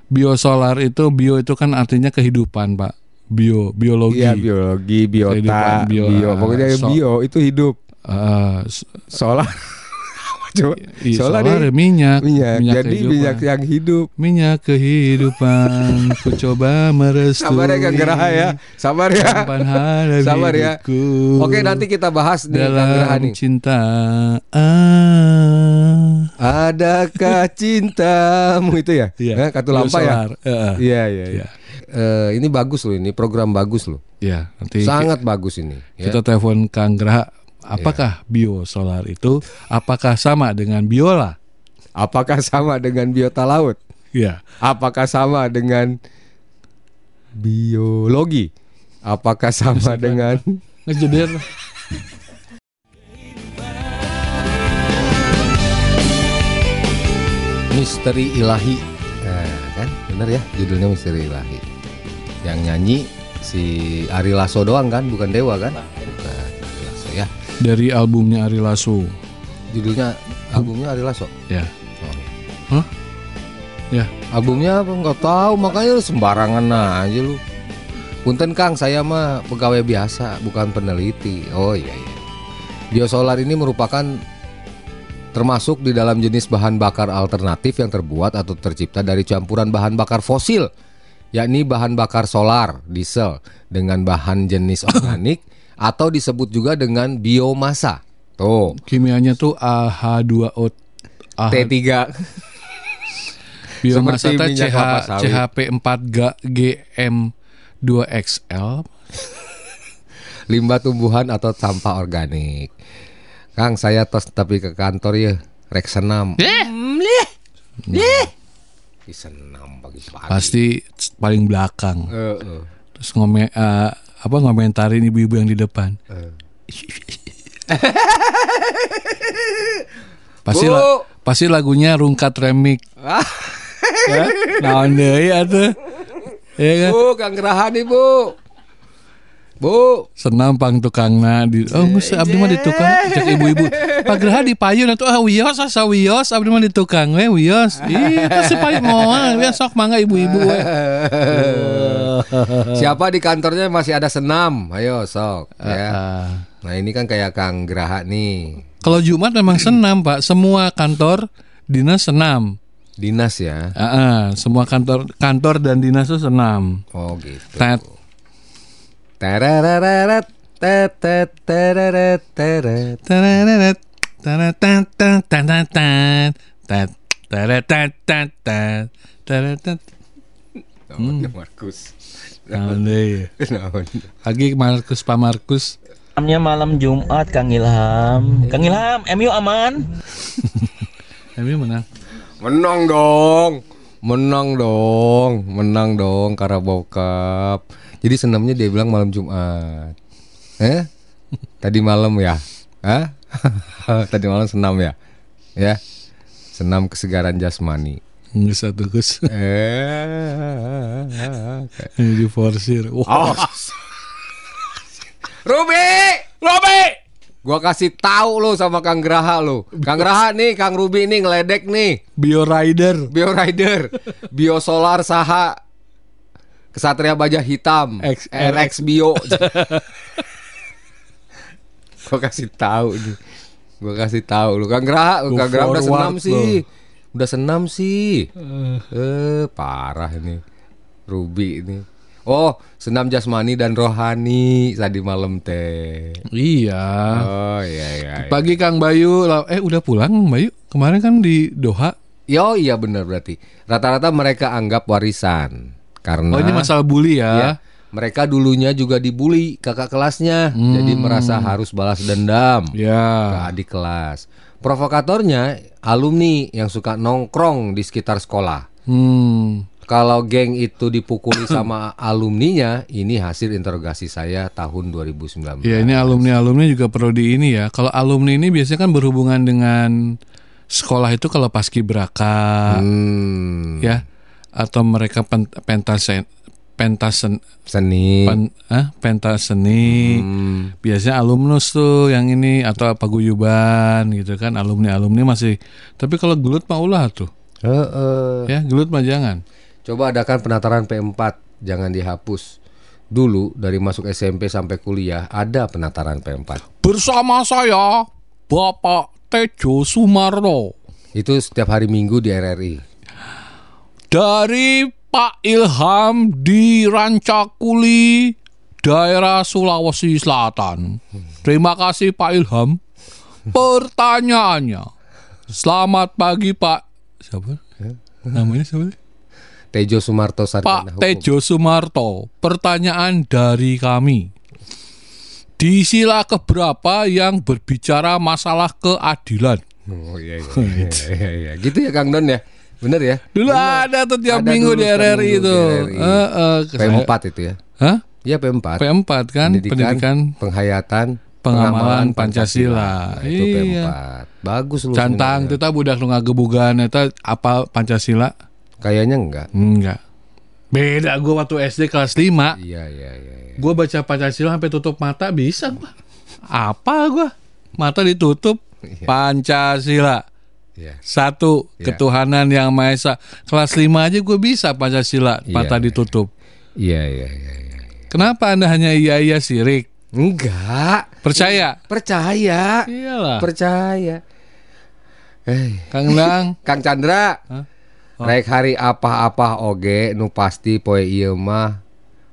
biosolar itu bio itu kan artinya kehidupan, Pak. Bio, biologi. Iya biologi, Kehidupan biota, bio, bio, ah, Pokoknya so- bio itu hidup. S- Solar. Coba. i- Solar, solar, ya. ya, minyak. Minyak. Jadi kehidupan. minyak yang hidup. Minyak kehidupan Ku coba merestui Sabar ya Kang Gerah ya. Sabar ya. Sabar ya. Oke nanti kita bahas nih Kang Gerah Dalam nih. cinta ah. Adakah cintamu itu ya? Iya. Eh, Kartu lampa ya? Heeh. Iya iya iya. Iya. Eh, ini bagus loh ini program bagus loh. Ya, nanti Sangat bagus ini. ya. kita telepon Kang Graha. Apakah biosolar itu apakah sama dengan biola? Apakah sama dengan biota laut? Ya. Apakah sama dengan biologi? Apakah sama dengan Ngejeder. Misteri ilahi? Nah, kan bener ya judulnya misteri ilahi. Yang nyanyi si Ari Lasso doang kan, bukan Dewa kan? Bukan Ari Lasso ya. Dari albumnya Ari Lasso. Judulnya albumnya Ari Lasso. Ya. Oh. Hah? Ya. Albumnya apa nggak tahu makanya lu sembarangan aja lu. Punten Kang, saya mah pegawai biasa, bukan peneliti. Oh iya iya. Biosolar ini merupakan termasuk di dalam jenis bahan bakar alternatif yang terbuat atau tercipta dari campuran bahan bakar fosil, yakni bahan bakar solar, diesel dengan bahan jenis organik atau disebut juga dengan biomasa. Tuh, Kimianya tuh AH2O AH, T3 biomasa CH, kelapa sawit. CHP4G GM2XL. limbah tumbuhan atau sampah organik. Kang, saya tos tapi ke kantor ya, rek senam. Di senam pagi-pagi. Pasti paling belakang. Eh, eh. Terus ngome eh, apa ngomentarin ibu-ibu yang di depan. pasti Bu. la- pasti lagunya rungkat remik. ya, naon deui atuh. Ya kan? Bu, Kang Geraha nih, Bu. Senam pang tukangna di Oh, geus abdi mah di tukang cek ibu-ibu. Pak Graha di payun atuh ah wios asa wios abdi mah di tukang we wios. Ih, itu si payun moal we sok mangga ibu-ibu we. siapa di kantornya masih ada senam? Ayo, sok. Ya. Ah. Nah, ini kan kayak Kang Geraha nih. Kalau Jumat memang senam, Pak. Semua kantor dinas senam. Dinas ya. Ah, semua kantor kantor dan dinas itu senam. Oh gitu. Namanya Markus. Andai. Naon? Lagi Markus Pak Markus. Malamnya malam Jumat Kang Ilham. Kang Ilham, MU aman? Emi menang. Menang dong. Menang dong. Menang dong Carabao Cup. Jadi senamnya dia bilang malam Jumat. Eh? Tadi malam ya? Hah? Tadi malam senam ya? Ya. Senam kesegaran jasmani. Nggak satu Gus. Eh. Ini diforsir. Wah. Oh. Ruby, Ruby. Gua kasih tahu lo sama Kang Graha lo. Kang Graha nih, Kang Ruby nih ngeledek nih. Bio Rider. Bio Rider, Bio Solar Saha, Kesatria Baja Hitam, X- RX Bio. gua kasih tahu nih. Gua kasih tahu lu Kang Graha, Go Kang Graha udah senam sih. Udah senam sih. Eh, parah ini. Ruby ini. Oh, senam jasmani dan rohani tadi malam teh. Iya. Oh iya iya. iya. Pagi Kang Bayu, eh udah pulang Bayu? Kemarin kan di Doha. Yo iya benar berarti. Rata-rata mereka anggap warisan karena Oh ini masalah bully ya. ya, mereka dulunya juga dibully kakak kelasnya, jadi merasa harus balas dendam ke Ya. adik kelas. Provokatornya alumni yang suka nongkrong di sekitar sekolah. Hmm. Kalau geng itu dipukuli sama alumninya, ini hasil interogasi saya tahun 2019. Ya ini alumni-alumni juga perlu di ini ya. Kalau alumni ini biasanya kan berhubungan dengan sekolah itu kalau paskibraka Hmm, ya atau mereka pen, pentasen pentasen seni. pen, eh, pentas seni. Hmm, Biasanya alumnus tuh yang ini atau paguyuban gitu kan alumni-alumni masih. Tapi kalau gelut mah ulah tuh. eh, eh. Ya, gelut mah jangan. Coba adakan penataran P4, jangan dihapus. Dulu dari masuk SMP sampai kuliah ada penataran P4. Bersama saya Bapak Tejo Sumarno Itu setiap hari Minggu di RRI. Dari Pak Ilham di Rancakuli, daerah Sulawesi Selatan. Terima kasih Pak Ilham. Pertanyaannya, selamat pagi Pak. Siapa? Namanya siapa? Tejo Sumarto Sarjana Pak Tejo Sumarto. Pertanyaan dari kami. Di sila keberapa yang berbicara masalah keadilan? Oh iya iya, iya, iya, iya. Gitu ya Kang Don ya. Bener ya? Dulu ada tuh tiap Ada minggu di RRI itu. di RRI. Eh, eh, P4 itu ya. Hah? Iya P4. P4 kan pendidikan, penghayatan, Pengamalan Pancasila. Nah, itu Iya. P4. Bagus lu. cantang kita budak nu ngagebugan eta apa Pancasila? Kayaknya enggak. Enggak. Beda gua waktu SD kelas 5. Iya iya iya. iya. Gua baca Pancasila sampai tutup mata bisa gua. Apa gua? Mata ditutup. Iya. Pancasila. Iya. Satu, Iya. ketuhanan yang Maha Esa. Kelas 5 aja gue bisa Pancasila, Iya, mata iya. ditutup. Iya iya iya. iya. Kenapa Anda hanya iya-iya sirik? Enggak. Percaya? Percaya. Iyalah. Percaya. Eh, Kang Dang. Kang Chandra. Hah? Oh. Rek hari apa-apa oge nu pasti poe ieu mah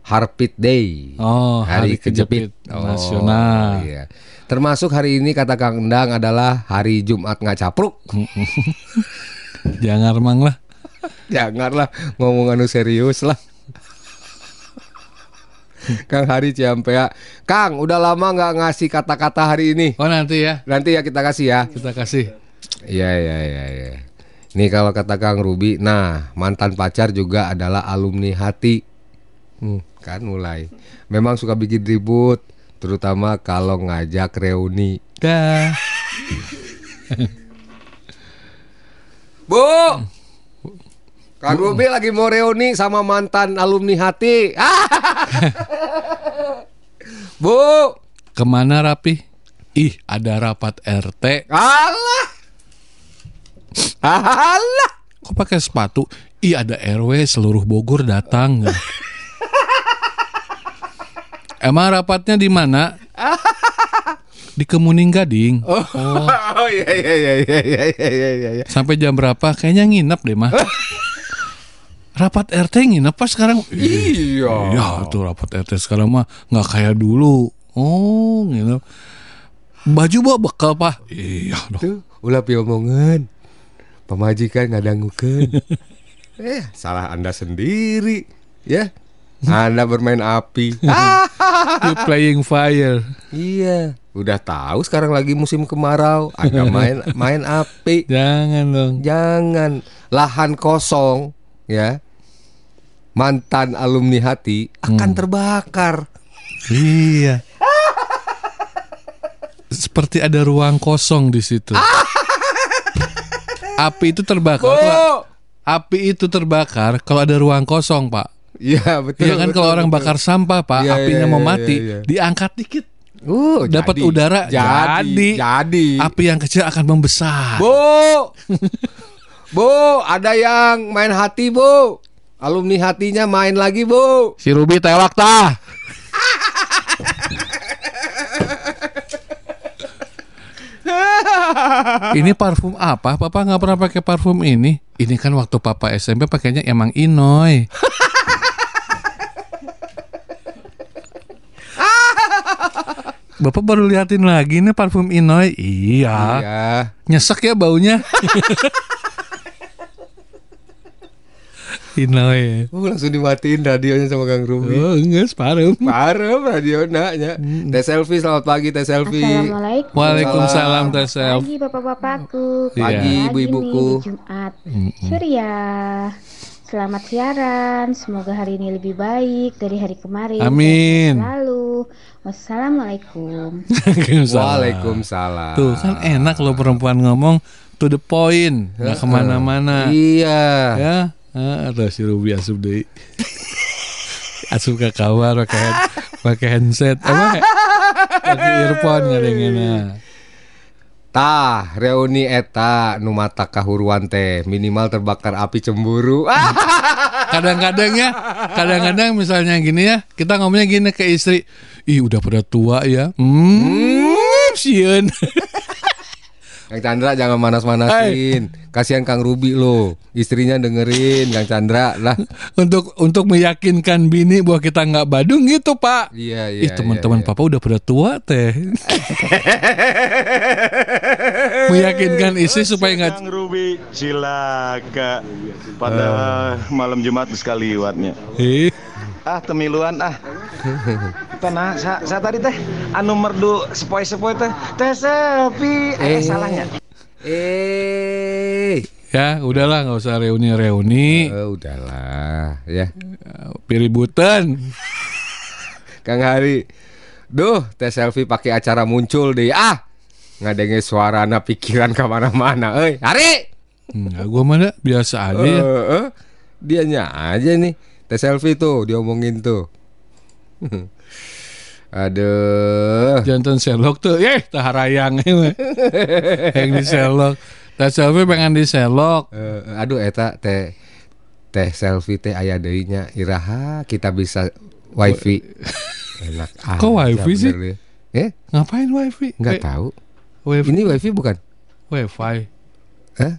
Harpit Day. Oh, Hari Kejepit Nasional. Iya. Termasuk hari ini kata Kang Endang adalah hari Jumat ngacapruk. Jangan mang lah. Janganlah ngomong anu serius lah. Kang Hari Ciampea. Kang, udah lama nggak ngasih kata-kata hari ini. Oh nanti ya Nanti ya kita kasih ya. kita kasih. Iya iya iya iya. Nih kalau kata Kang Ruby, nah mantan pacar juga adalah alumni hati. Hmm, kan mulai. Memang suka bikin ribut, terutama kalau ngajak reuni. Dah. Bu, Kang Ruby lagi mau reuni sama mantan alumni hati. Bu, Ke mana rapi? Ih ada rapat RT. Allah, Allah. Kok pakai sepatu? Ih ada RW seluruh Bogor datang. Emang rapatnya di mana? di Kemuning Gading. Oh, oh iya iya iya iya iya iya iya. iya. Sampai jam berapa? Kayaknya nginep deh mah. rapat RT nginep pas sekarang? Iya. Iya tuh rapat RT sekarang mah nggak kayak dulu. Oh nginep. Baju bawa bekal pak? Iya dong. Tuh, ulah piomongan. Pemajikan ngadangukeun. eh, salah Anda sendiri, ya. Anda bermain api. You playing fire. Iya, udah tahu sekarang lagi musim kemarau. Anda main main api. Jangan dong. Jangan lahan kosong, ya. Mantan alumni hati akan terbakar. Iya. Seperti ada ruang kosong di situ. Api itu terbakar. Bu! Api itu terbakar kalau ada ruang kosong, Pak. Iya betul. Iya kan betul, kalau orang betul. bakar sampah, Pak, Iya, apinya iya, mau iya, mati, iya, iya. diangkat dikit. Uh, dapat udara, jadi, jadi. jadi. Api yang kecil akan membesar. Bu, bu, ada yang main hati bu. Alumni hatinya main lagi bu. Si Ruby tewak tah. ini parfum apa? Papa nggak pernah pakai parfum ini. Ini kan waktu Papa SMP pakainya emang Inoy. Bapak baru liatin lagi nih parfum Inoy. Iya. Iya. Nyesek ya baunya. Inoy. Uh, langsung dimatiin radionya sama Kang Ruby. Oh, enggak separuh. Parah radio naknya. Teh selfie selamat pagi teh selfie. Assalamualaikum. Waalaikumsalam Teh Selamat Self. Pagi bapak-bapakku. Iya. Pagi, Pagi ibu-ibuku. Jumat. Surya. Selamat siaran. Semoga hari ini lebih baik dari hari kemarin. Amin. Selalu. Wassalamualaikum. Waalaikumsalam. Tuh kan enak loh perempuan ngomong to the point, nggak ke mana-mana. Iya. Ya, ah, ada si Ruby asup deh. asup ke kamar pakai pakai handset, apa? Pakai earphone ngadengena. Tah, reuni eta nu mata kahuruan teh minimal terbakar api cemburu. Kadang-kadang ya, kadang-kadang misalnya gini ya, kita ngomongnya gini ke istri, ih udah pada tua ya, hmm, sieun. Kang Chandra jangan manas-manasin. Kasihan Kang Ruby lo. Istrinya dengerin Kang Chandra lah. untuk untuk meyakinkan bini bahwa kita nggak badung gitu pak. Iya iya. Ih teman-teman iya, papa udah pada tua teh. meyakinkan istri supaya nggak Kang Ruby cilaka pada malam Jumat sekali liwatnya. Ah temiluan ah. Tenang, sa, sa tadi teh anu merdu sepoi-sepoi teh teh sepi. Eh, Eh. salahnya. Eh. ya udahlah nggak usah reuni-reuni, Oh, udahlah ya. piributan. Kang Hari. Duh, teh selfie pakai acara muncul deh. Ah. Ngadenge suarana pikiran ke mana-mana. Eh, Hari. Enggak, gua mana biasa aja ya. Eh, eh, dianya aja nih. Teh selfie tuh diomongin tuh. Aduh. Jantan Sherlock tuh, eh taharayang yang di Sherlock. Teh selfie pengen di Sherlock. Eh, aduh eta teh teh selfie teh aya deui nya iraha kita bisa wifi. Enak Kok aja wifi sih? ya. Eh, Ngapain wifi? enggak Eh, tahu. Wifi. Ini wifi bukan? wifi. Hah?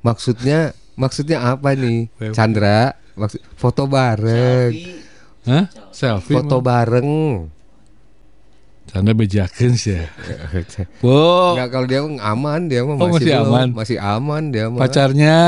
Maksudnya maksudnya apa nih? Chandra, maksud foto bareng. Hah? Selfie. Foto mah. bareng. Canda bejakeun sih ya. Bu, Enggak kalau dia aman, dia mah Oh, masih, masih belum. aman. masih aman dia mah. pacarnya.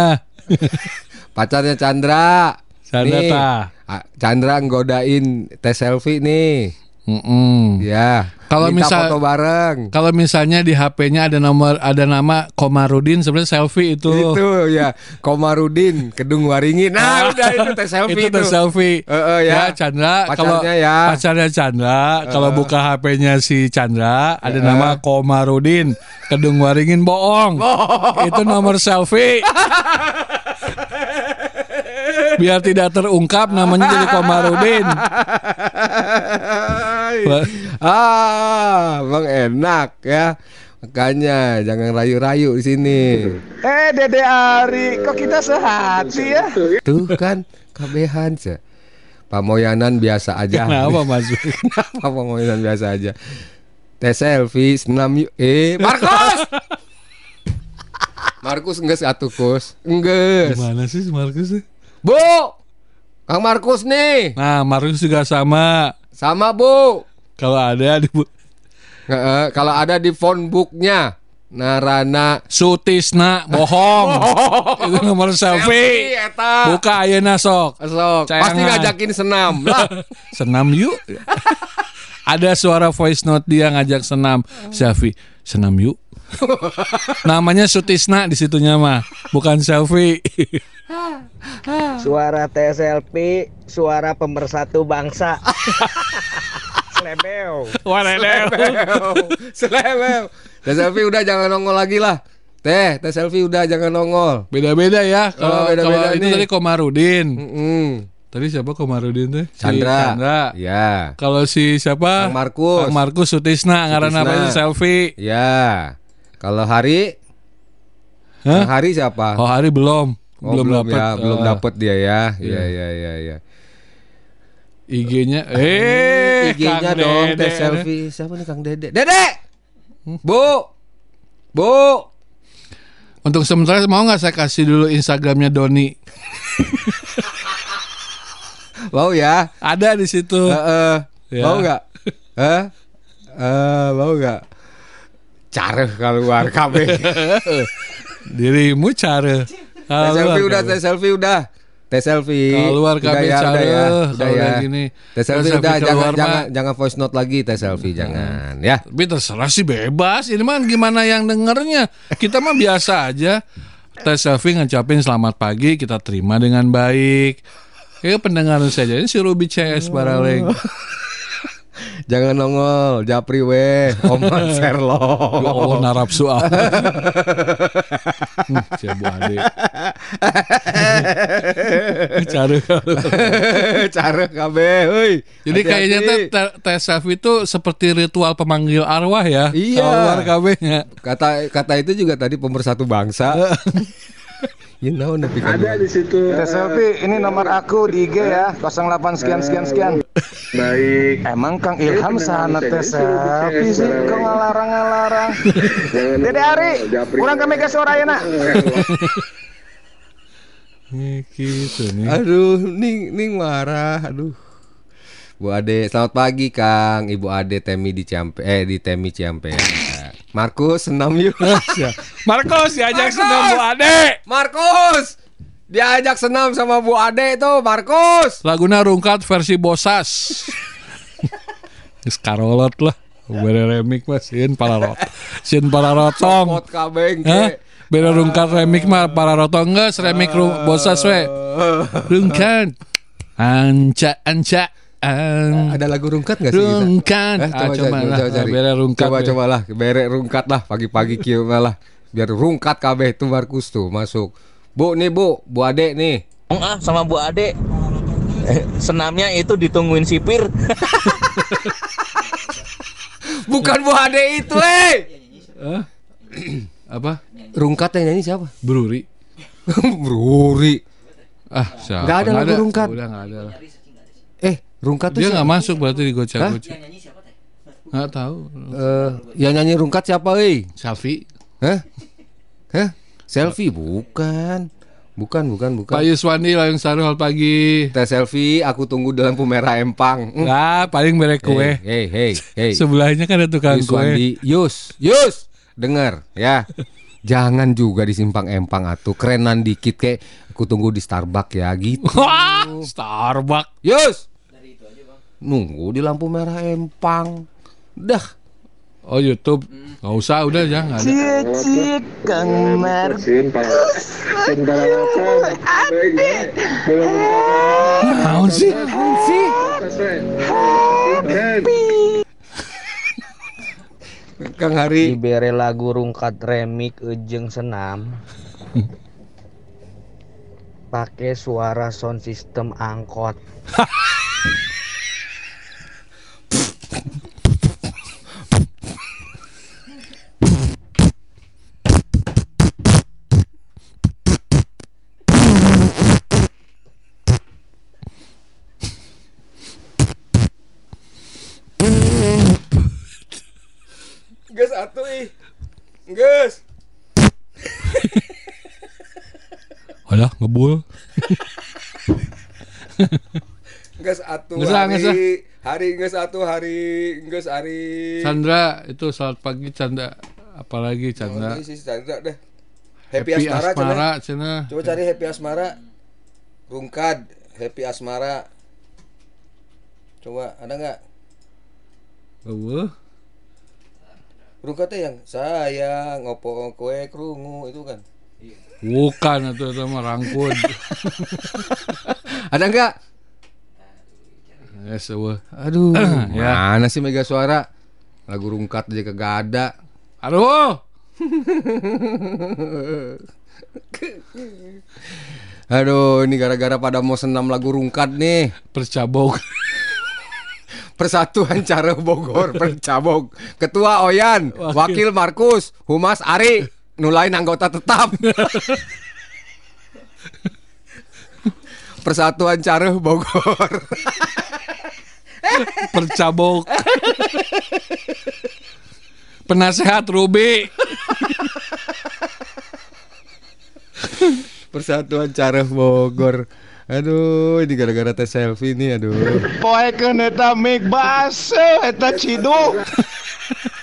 Pacarnya Chandra. Chandra Nih, ah, Chandra nggodain teh selfie nih. Mm-mm. Ya. Kalau misal- foto bareng. Kalau misalnya di HP-nya ada nomor ada nama Komarudin sebenarnya selfie itu. Itu ya, Komarudin, Kedung Waringin. Nah, udah itu teh selfie itu itu. teh selfie. Eh, eh, ya. Chandra kalau ya. pacarnya Chandra kalau buka HP-nya si Chandra ada Eh. nama Komarudin Kedung Waringin bohong. Itu nomor selfie. Biar tidak terungkap namanya jadi Komarudin. ah, bang enak ya. Makanya jangan rayu-rayu di sini. Eh Dede Ari, kok kita sehati ya? Tuh kan kabehan sih. Pamoyanan biasa aja. Kenapa Mas? Kenapa pamoyanan biasa aja? Teh selfie senam yuk. Eh, Markus. Markus enggak satu kus. Enggak. Gimana sih si Markus sih? Bu. Kang Markus nih. Nah, Markus juga sama. Sama Bu. Kalau ada di bu- kalau ada di phone booknya Narana Sutisna bohong. Itu nomor selfie. eta. Buka ayeuna sok. Sok, pasti ngajakin senam lah. Senam yuk. Ada suara voice note dia ngajak senam. Selfie, senam yuk. Namanya Sutisna di situnya mah, bukan selfie. Suara TSLP, suara pemersatu bangsa. Slebeo. Selewel. Teh selfie udah jangan nongol lagi lah. Teh, teh selfie udah jangan nongol. Beda-beda ya. Kalau Oh, beda-beda nih. tadi Komarudin. Mm-mm. Tadi siapa Komarudin tuh? Si Chandra. Chandra. Ya. Kalau si siapa? Kang Markus. Kang Markus Sutisna ngaran apa Sutisna. itu selfie. Ya. Kalau hari Hah? Hari siapa? Oh, hari belum. Oh, belum belum dapat. ya, belum Eh, dapat dia ya. Iya. Iya, iya, iya, iya. IG-nya eh IG-nya dong teh selfie. Siapa nih Kang Dede? Dede. Bu. Bu. Untuk sementara mau nggak saya kasih dulu Instagramnya Doni? Mau ya? Ada di situ. Heeh. Ya. Mau nggak? Eh, mau nggak? Cara keluar KB. Dirimu cara. Teh selfie udah, teh selfie udah. Teh selfie. Keluar KB ya, cara. ya, udah ya. gini. Teh selfie Teh udah, jangan jangan jangan voice note lagi teh selfie jangan ya. Tapi terserah sih bebas. Ini mah gimana yang dengernya. Kita mah biasa aja. Tes selfie ngecapin selamat pagi kita terima dengan baik. Ya pendengar saja ini si Ruby CS Baraleng. Jangan nongol, Japri weh, Oman Sherlock. Ya Allah narapsu ah. Hmm, Ciabu ade. Cara Cara KB, heuy. Jadi kayaknya teh te- tes selfie itu seperti ritual pemanggil arwah ya. Iya. Keluar KB-nya. kata kata itu juga tadi pemersatu bangsa. You know kan. Ada di situ. Teh selfie ini nomor aku di IG ya 08 sekian sekian sekian. Baik. Emang Kang Ilham sana teh selfie sih kok ngalarang-ngalarang. Dede Ari, kurang ke Mega Sorayana. Nih, gitu nih. Aduh, ning ning marah, aduh. Bu Ade, selamat pagi Kang. Ibu Ade Temi di Ciampe eh di Temi Ciampe. Markus senam yuk. Marcos diajak Marcos! senam Bu Ade. Markus. Diajak senam sama Bu Ade tuh, Markus. Laguna Rungkat versi Bosas. Geus karolot lah. Bere remik mah sieun para rot. Sieun para rotong. Beda rungkat remik mah para rotong geus remik Bosas we. Rungkat. Anca anca an. Ada lagu rungkat gak sih kita? Rungkat. Eh, Ah, coba lah. cari. Bere rungkat. Coba coba lah, bere rungkat lah pagi-pagi kieu lah. Biar rungkat kabeh tuh Markus tuh masuk. Bu nih Bu, Bu Ade nih. Ah sama Bu Ade. Eh, Senamnya itu ditungguin sipir. Bukan Bu Ade itu, eh. Apa? Rungkat yang nyanyi siapa? Bruri. Bruri. Ah, siapa? Nggak ada lagu rungkat. Udah ada lah. Eh, rungkat Dia nggak masuk berarti di gocek-gocek. Nggak tahu. Eh, yang nyanyi rungkat siapa, eh? Selfie. Hah? Hah? Selfie bukan. Bukan, bukan, bukan. Pak Yuswandi Layung Saruhal pagi. Teh selfie, aku tunggu di lampu merah Empang. Hmm. Nah, paling merek kue. Hey, hey, hey, hey. Sebelahnya kan ada tukang Yus kue. Yus, Yus, dengar ya. Jangan juga di simpang empang atuh kerenan dikit kayak aku tunggu di Starbucks ya gitu. Wah, Starbucks. Yus. Nunggu di lampu merah empang. Dah. Oh YouTube. Nggak usah, udah ya nggak ada. Cik Kang Mar. Naon sih? Kang Hari. Dibere lagu rungkat remik ujeng senam. Pakai suara sound system angkot. Geus. Alah, ngebul. Geus atuh hari. Hari geus atuh hari. Geus hari. Chandra itu selamat pagi Chandra. Apalagi Chandra. Oh, ini si Chandra deh. Happy, Asmara, Asmara Chandra. cenah. Coba cari Happy Asmara. Rungkad Happy Asmara. Coba ada nggak? Eueuh. Rungkad teh yang sayang opo kue krungu itu kan. Bukan itu itu mah rangkun. Ada nggak? Yes, eueuh. Aduh, Ya. mana sih Mega Suara? Lagu rungkat aja kagak ada. Aduh. Aduh, ini gara-gara pada mau senam lagu rungkat nih. Percabok. Persatuan Cara Bogor Percabog. Ketua Oyan, Wakil Markus, Humas Ari, nulain anggota tetap. Persatuan Cara Bogor. Percabok. Penasehat Ruby. Persatuan Cara Bogor. Aduh, ini gara-gara tes selfie nih, aduh. Poekeun eta mik base eta ciduk.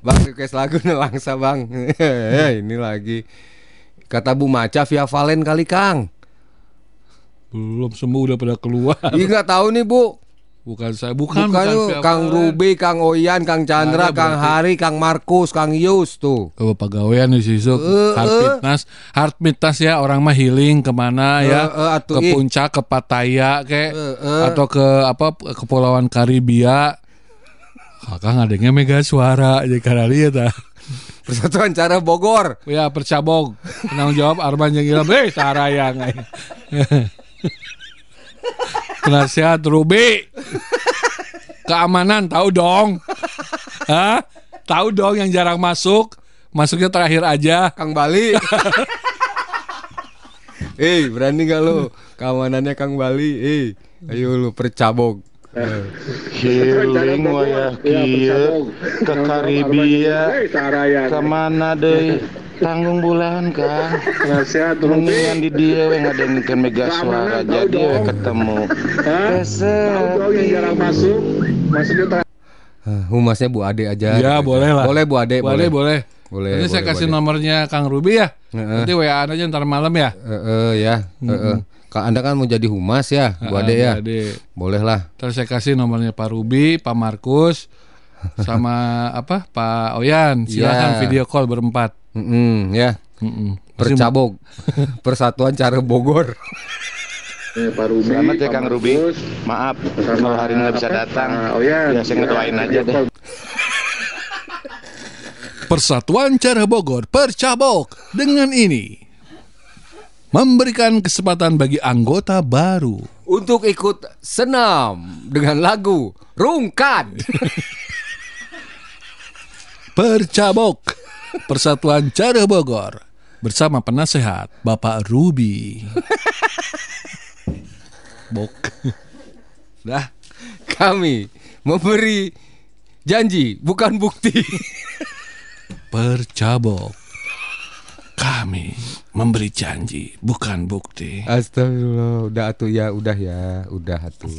Bang request lagu nih langsa bang Ini lagi Kata Bu Maca via Valen kali Kang Belum semua udah pada keluar. Ih nggak tahu nih Bu Bukan saya, bukan, Bukan, bukan, Kang. Ruby, Kang Oyan, Kang Chandra, Ada Kang berarti. Hari, Kang Markus, Kang Yus tuh Oh, pegawaian di situ Eh, Heart eh. fitness ya Orang mah healing ke mana ya Eh, eh, atuh, Ke puncak Ke Pattaya kayak Eh, eh. Atau ke apa Kepulauan Karibia Kakak ngadengnya mega suara Jadi karena lihat ah. Persatuan Cara Bogor Ya percabog Penanggung jawab Arman yang hilang Eh tarayang ay. Penasihat Ruby. Keamanan tahu dong. Hah? Tahu dong yang jarang masuk. Masuknya terakhir aja. Kang Bali. Eh berani gak lu? Keamanannya Kang Bali. Eh ayo lu percabog Healing wayah kieu ke Karibia. Ke mana deui? Tanggung bulan kan. Mendingan di dia we ngadengkeun mega suara. jadi we ketemu. Kesepi. Ah, Humasnya Bu Ade aja. Ya boleh lah. Boleh Bu Ade Boleh boleh. Boleh, Nanti saya kasih nomornya Kang Ruby ya. Heeh. Nanti WA aja ntar malam ya. Eh, eh, ya. Eh, eh. Anda kan mau jadi humas ya Bu Ade ya Ade. Boleh lah Terus saya kasih nomornya Pak Ruby Pak Markus Sama apa Pak Oyan Silahkan Iya. video call berempat Mm-mm, ya Mm-mm. Masih- Percabog Persatuan Cara Bogor Selamat ya Kang Ruby. Maaf kalau hari ini nggak bisa datang. Oh ya, saya ngedoain aja deh. Persatuan Cara Bogor Percabok dengan ini memberikan kesempatan bagi anggota baru Untuk ikut senam Dengan lagu Rungkat Percabok Persatuan Cara Bogor bersama penasehat Bapak Ruby. Bok. Dah. Kami memberi janji bukan bukti Percabok. Kami memberi janji, bukan bukti. Astagfirullah Udah atuh ya Udah ya Udah atuh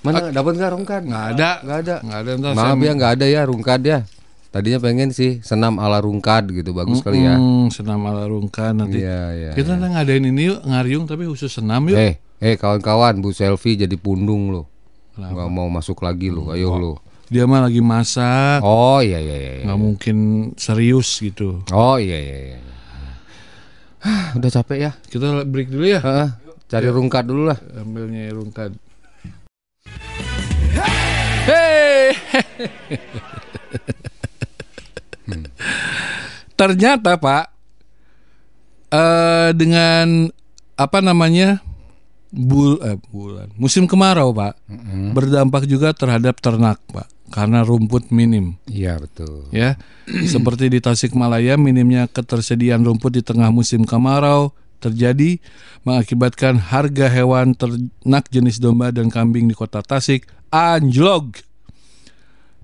Mana dapat nggak rungkat? Nggak ada. Nggak ada. Nggak ada. Ntar Maaf saya- ya nggak ada ya rungkad ya. Tadinya pengen sih senam ala rungkad gitu bagus kali ya. Hmm, senam ala rungkan nanti. Iya iya. Kita ntar ngadain ini yuk, ngariung tapi khusus senam yuk. Eh eh kawan-kawan Bu Selfie jadi pundung lo. Kenapa? Nggak mau masuk lagi lo. Ayo lo. Dia mah lagi masak, Oh iya iya iya. iya. nggak mungkin serius gitu. Oh iya iya iya. Udah capek ya. Kita break dulu ya. Heeh. Cari rungkad dulu lah. Ambilnya rungkan. Hei. Ternyata Pak, eh dengan apa namanya bul eh, bulan musim kemarau Pak, berdampak juga terhadap ternak Pak, karena rumput minim. Iya betul. ya. Seperti di Tasikmalaya minimnya ketersediaan rumput di tengah musim kemarau terjadi mengakibatkan harga hewan ternak jenis domba dan kambing di kota Tasik anjlok.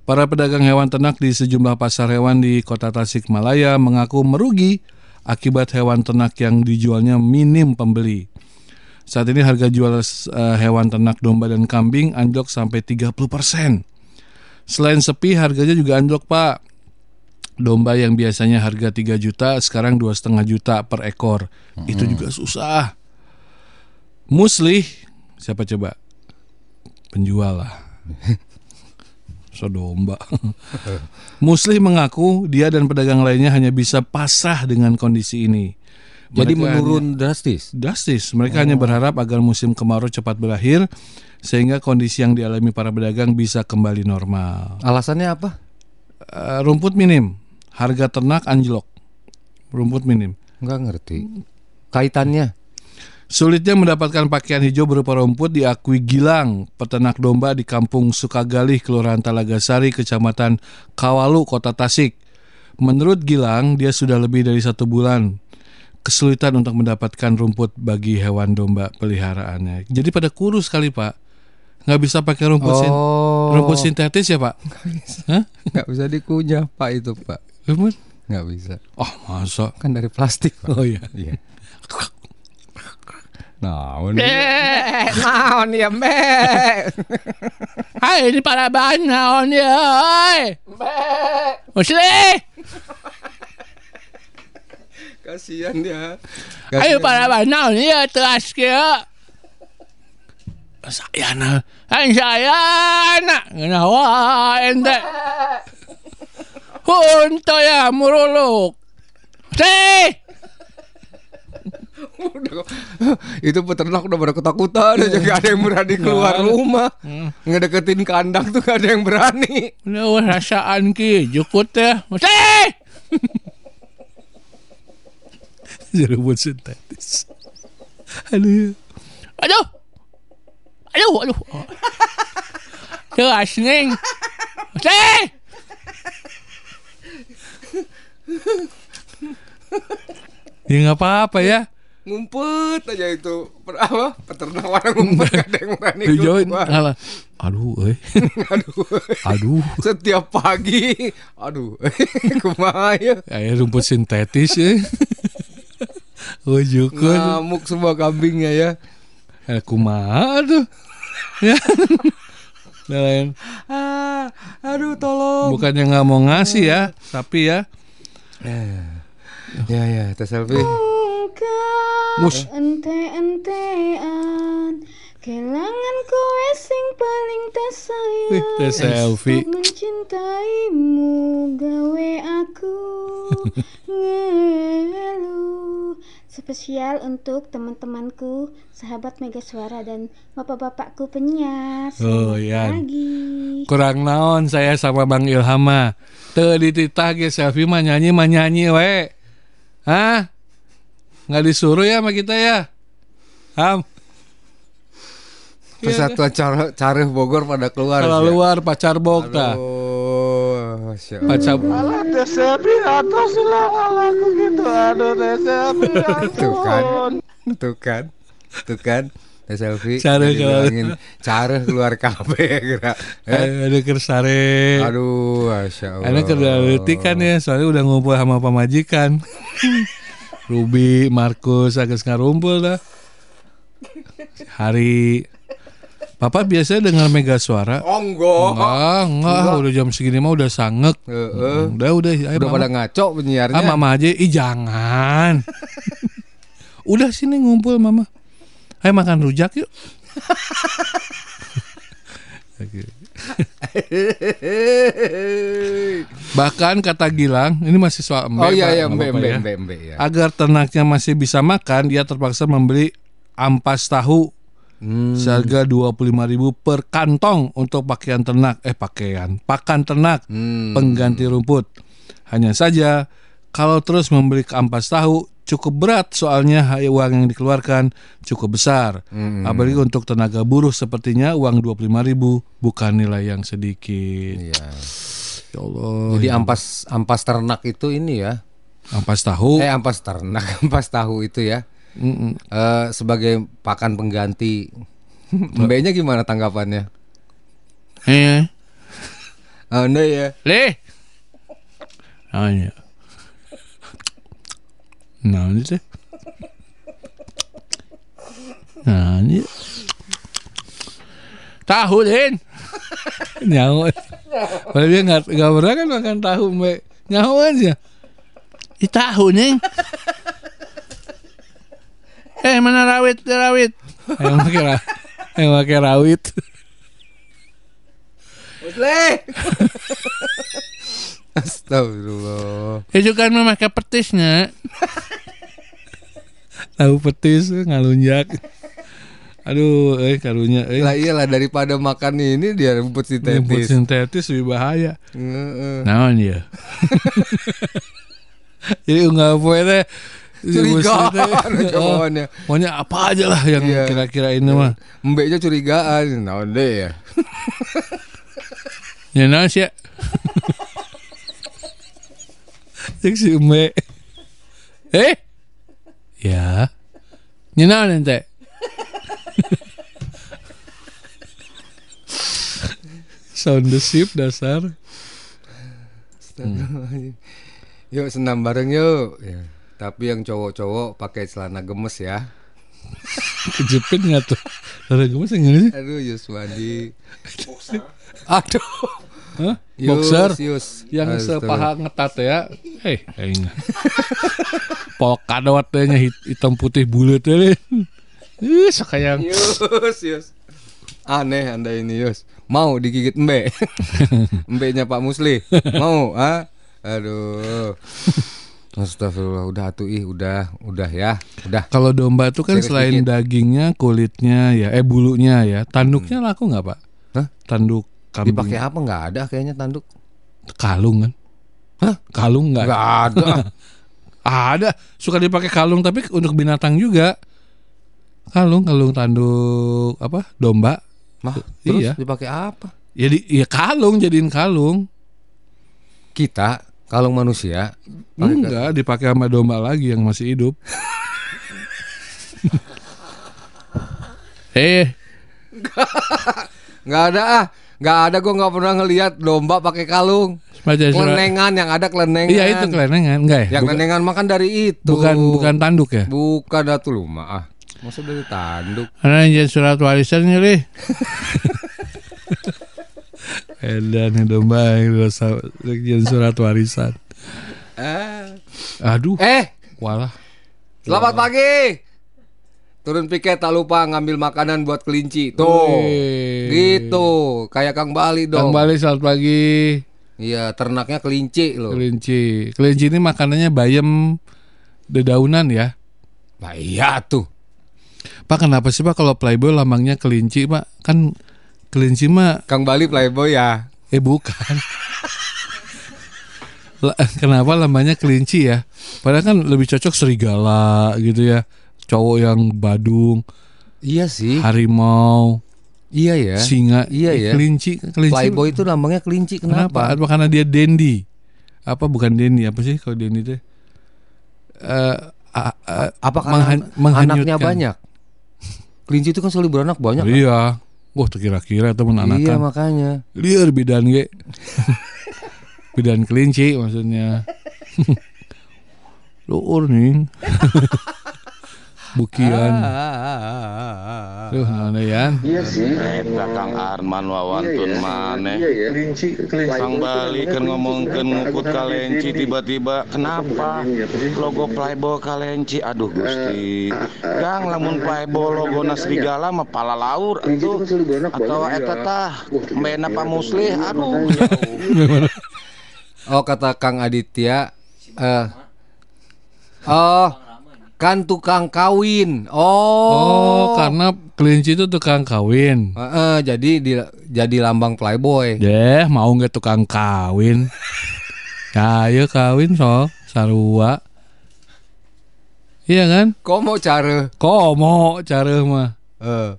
Para pedagang hewan ternak di sejumlah pasar hewan di kota Tasikmalaya mengaku merugi akibat hewan ternak yang dijualnya minim pembeli. Saat ini harga jual eh, hewan ternak domba dan kambing anjlok sampai 30%. Selain sepi, harganya juga anjlok, Pak. Domba yang biasanya harga 3 juta sekarang 2,5 juta per ekor. Itu juga susah. Muslih, siapa coba? Penjual lah. So domba. Muslih mengaku dia dan pedagang lainnya hanya bisa pasrah dengan kondisi ini. Jadi Mereka menurun drastis. drastis. Mereka hanya berharap agar musim kemarau cepat berakhir sehingga kondisi yang dialami para pedagang bisa kembali normal. Alasannya apa? Eh, rumput minim, harga ternak anjlok. Rumput minim. Nggak ngerti. Kaitannya? Sulitnya mendapatkan pakaian hijau berupa rumput diakui Gilang, peternak domba di Kampung Sukagalih, Kelurahan Talagasari, Kecamatan Kawalu, Kota Tasik. Menurut Gilang, dia sudah lebih dari satu bulan kesulitan untuk mendapatkan rumput bagi hewan domba peliharaannya. Jadi pada kurus kali pak, nggak bisa pakai rumput sin- Oh. rumput sintetis ya pak? Hah? Nggak bisa dikunyah pak itu pak. Rumput? Nggak bisa. Oh masa? Kan dari plastik. Pak. Oh iya. Iya. Nah, naon ya mbak? Hai ini para naon ya, oi. Musli, Kasihan dia. ayo para naon ya teras kia. Saya na, ay saya na, nganawa ente. Hunto ya muruluk. Si, itu peternak udah pada ketakutan aja gak ada yang berani keluar rumah ngedeketin kandang tuh gak ada yang berani Lu rasaan ki jukut ya. Musli. Sintetis. Aduh. Aduh. Aduh, aduh. Keras ning. Musli. Ya nggak apa-apa ya. ngumpet aja itu apa peternak mana ngumpet gak ada yang berani keluar. Aduh, eh. aduh Aduh. setiap pagi aduh kumaha ya Kayak rumput sintetis ya. Oh, jukut. ngamuk semua kambingnya ya Eh, kumaha tuh. Ya. Nah, lain. ah, aduh tolong Bukannya nggak mau ngasih ya, tapi ya. ya ya teh selfie Mus. ente-entean kelangan kowe sing paling tak sayang Wih, teh selfie. Untuk mencintaimu gawe aku ngeluh Spesial untuk teman-temanku, sahabat Mega Suara dan bapak-bapakku penyiar. Oh, iya. pagi. Kurang naon saya sama Bang Ilhama. Teu dititah ge selfie mah nyanyi mah nyanyi we. Hah? Nggak disuruh ya sama kita ya? Ham. Persatuan cara careh Bogor pada keluar Kalau ya. luar pacar bok Allah. Pacar Alah atas lah lagu gitu aduh selfie Tuh kan, tuh kan, tuh kan, teh selfie. Cara dibilangin cara keluar kafe kira. Eh, ada kersare. Aduh, masya Allah. Karena kerja detik kan ya, soalnya udah ngumpul sama pemajikan. Ruby, Markus, agak ngarumpul dah. Hari Papa biasanya dengar mega suara. Oh, enggak. Enggak, enggak, udah jam segini mah udah sangek. Heeh. Udah, udah, ayo Udah mama. pada ngaco penyiarnya. Ah, mama aja, ih jangan. udah sini ngumpul mama. Ayo makan rujak yuk. Bahkan kata Gilang, ini masih soal embe, Oh iya iya, nggak embe ya. embe embe ya. Agar ternaknya masih bisa makan, dia terpaksa membeli ampas tahu Hmm. seharga 25.000 per kantong untuk pakaian ternak, eh pakaian, pakan ternak Hmm. pengganti rumput. Hanya saja kalau terus membeli ampas tahu cukup berat soalnya uang yang dikeluarkan cukup besar. Hmm. Apalagi untuk tenaga buruh sepertinya uang 25.000 bukan nilai yang sedikit. Iya. Ya Allah. Jadi ya. ampas ampas ternak itu ini ya. ampas tahu. Eh ampas ternak, ampas tahu itu ya. Eh sebagai pakan pengganti. Mbaknya gimana tanggapannya? Eh, Anda ya. Le. Nanya. Nah, ini teh. Nah, ini. Tahu, Den. Nyawa. Padahal dia nggak nggak pernah kan makan tahu, Mbak. Nyawa aja. Ih, tahu, Neng. Eh, mana rawit? Rawit. Yang pakai ra- yang pakai rawit. Le. Astagfirullah. Ya juga kan memakai petisnya. Tahu petis ngalunjak. Aduh, eh karunya eh Lah iyalah daripada makan ini dia rumput rumput sintetis. sintetis lebih bahaya. Heeh. Naon ya? Jadi enggak poe teh Curigaan Oh, jawabannya. Pokoknya apa aja lah yang Iya. kira-kira ini mah. Mbeknya curigaan. Naon deh ya. Ya naon sih? Cek si Umbe. Eh? Ya. Nyenaon ente? Sound the ship dasar. Astagfirullahaladzim. Yuk senam bareng yuk. Ya. Tapi yang cowok-cowok pakai celana gemes ya. Kejepit nggak tuh? Ada gemes yang sih? Aduh Yuswadi. Aduh. Hah? Yus, Boxer Yus. yang Astaga. sepaha ngetat ya. Eh, aing. Polkadot teh nya hit- hitam putih bulat teh. Ih, sakayang. Yus, Yus. Aneh anda ini Yus. Mau digigit embe. Embenya Pak Musli. Mau, ah? Aduh. Astagfirullah, udah tuh ih, udah, udah ya, udah. Kalau domba itu kan Serius selain dikit. dagingnya, kulitnya ya, eh bulunya ya, tanduknya laku nggak pak? Hah? Tanduk kambing. Dipakai apa nggak ada kayaknya tanduk. kalung kan? Hah? Kalung nggak? Nggak ada. ada, suka dipakai kalung tapi untuk binatang juga. Kalung, kalung tanduk apa? Domba. Mah, terus Iya. dipakai apa? Jadi ya kalung jadiin kalung. Kita kalung manusia Enggak, dipakai sama domba lagi yang masih hidup. eh, nggak ada ah, nggak ada gue nggak pernah ngelihat domba pakai kalung. baca. Kelenengan yang ada kelenengan. Iya itu kelenengan, enggak ya? Yang kelenengan makan dari itu. bukan bukan tanduk ya? Bukan atuh lu mah. Ah. Masa dari tanduk? Karena yang surat warisan nyeri. Edan domba yang surat warisan. Eh. Aduh, Eh, walah. selamat pagi. Turun piket tak lupa ngambil makanan buat kelinci. Tuh. Wih. Gitu. Kayak Kang Bali dong. Kang Bali selamat pagi. Iya, ternaknya kelinci loh. Kelinci. Kelinci ini makanannya bayam dedaunan ya. Nah, iya tuh. Pak kenapa sih Pak kalau Playboy lambangnya kelinci Pak? Kan kelinci mah Kang Bali playboy ya. eh bukan. La- kenapa lambangnya kelinci ya? Padahal kan lebih cocok serigala gitu ya. Cowok yang badung, Iya sih. harimau, Iya ya. singa, Iya Eh, ya. kelinci, kelinci. Playboy itu lambangnya kelinci. Kenapa? Kenapa? Apa karena dia dandy? Apa bukan dandy? Apa sih kalau dandy itu? Eh, a- a- Apa karena menghan- anaknya banyak? Kelinci itu kan selalu beranak banyak. kan? Iya. Wah, terkira-kira itu Iya menanakan. makanya. Liar bidan ge. bidan kelinci maksudnya. Luur nih. Bukian. Tuh, mana ya? Eta Kang Arman wawantun maneh. Kang Bali kan ngomongkeun ngukut kalenci tiba-tiba kenapa logo Playboy kalenci? Aduh Gusti. Gang lamun Playboy logo serigala mah pala laur atuh. atau eta tah mbena Pak Muslih aduh. Oh kata Kang Aditya. eh oh kan tukang kawin. Oh. Oh, karena kelinci itu tukang kawin. Heeh, jadi di, jadi lambang playboy. Deh, mau nggak tukang kawin? ya, ayo kawin so, sarua. Iya kan? Kok mau cara? Komo cara mah. Eh,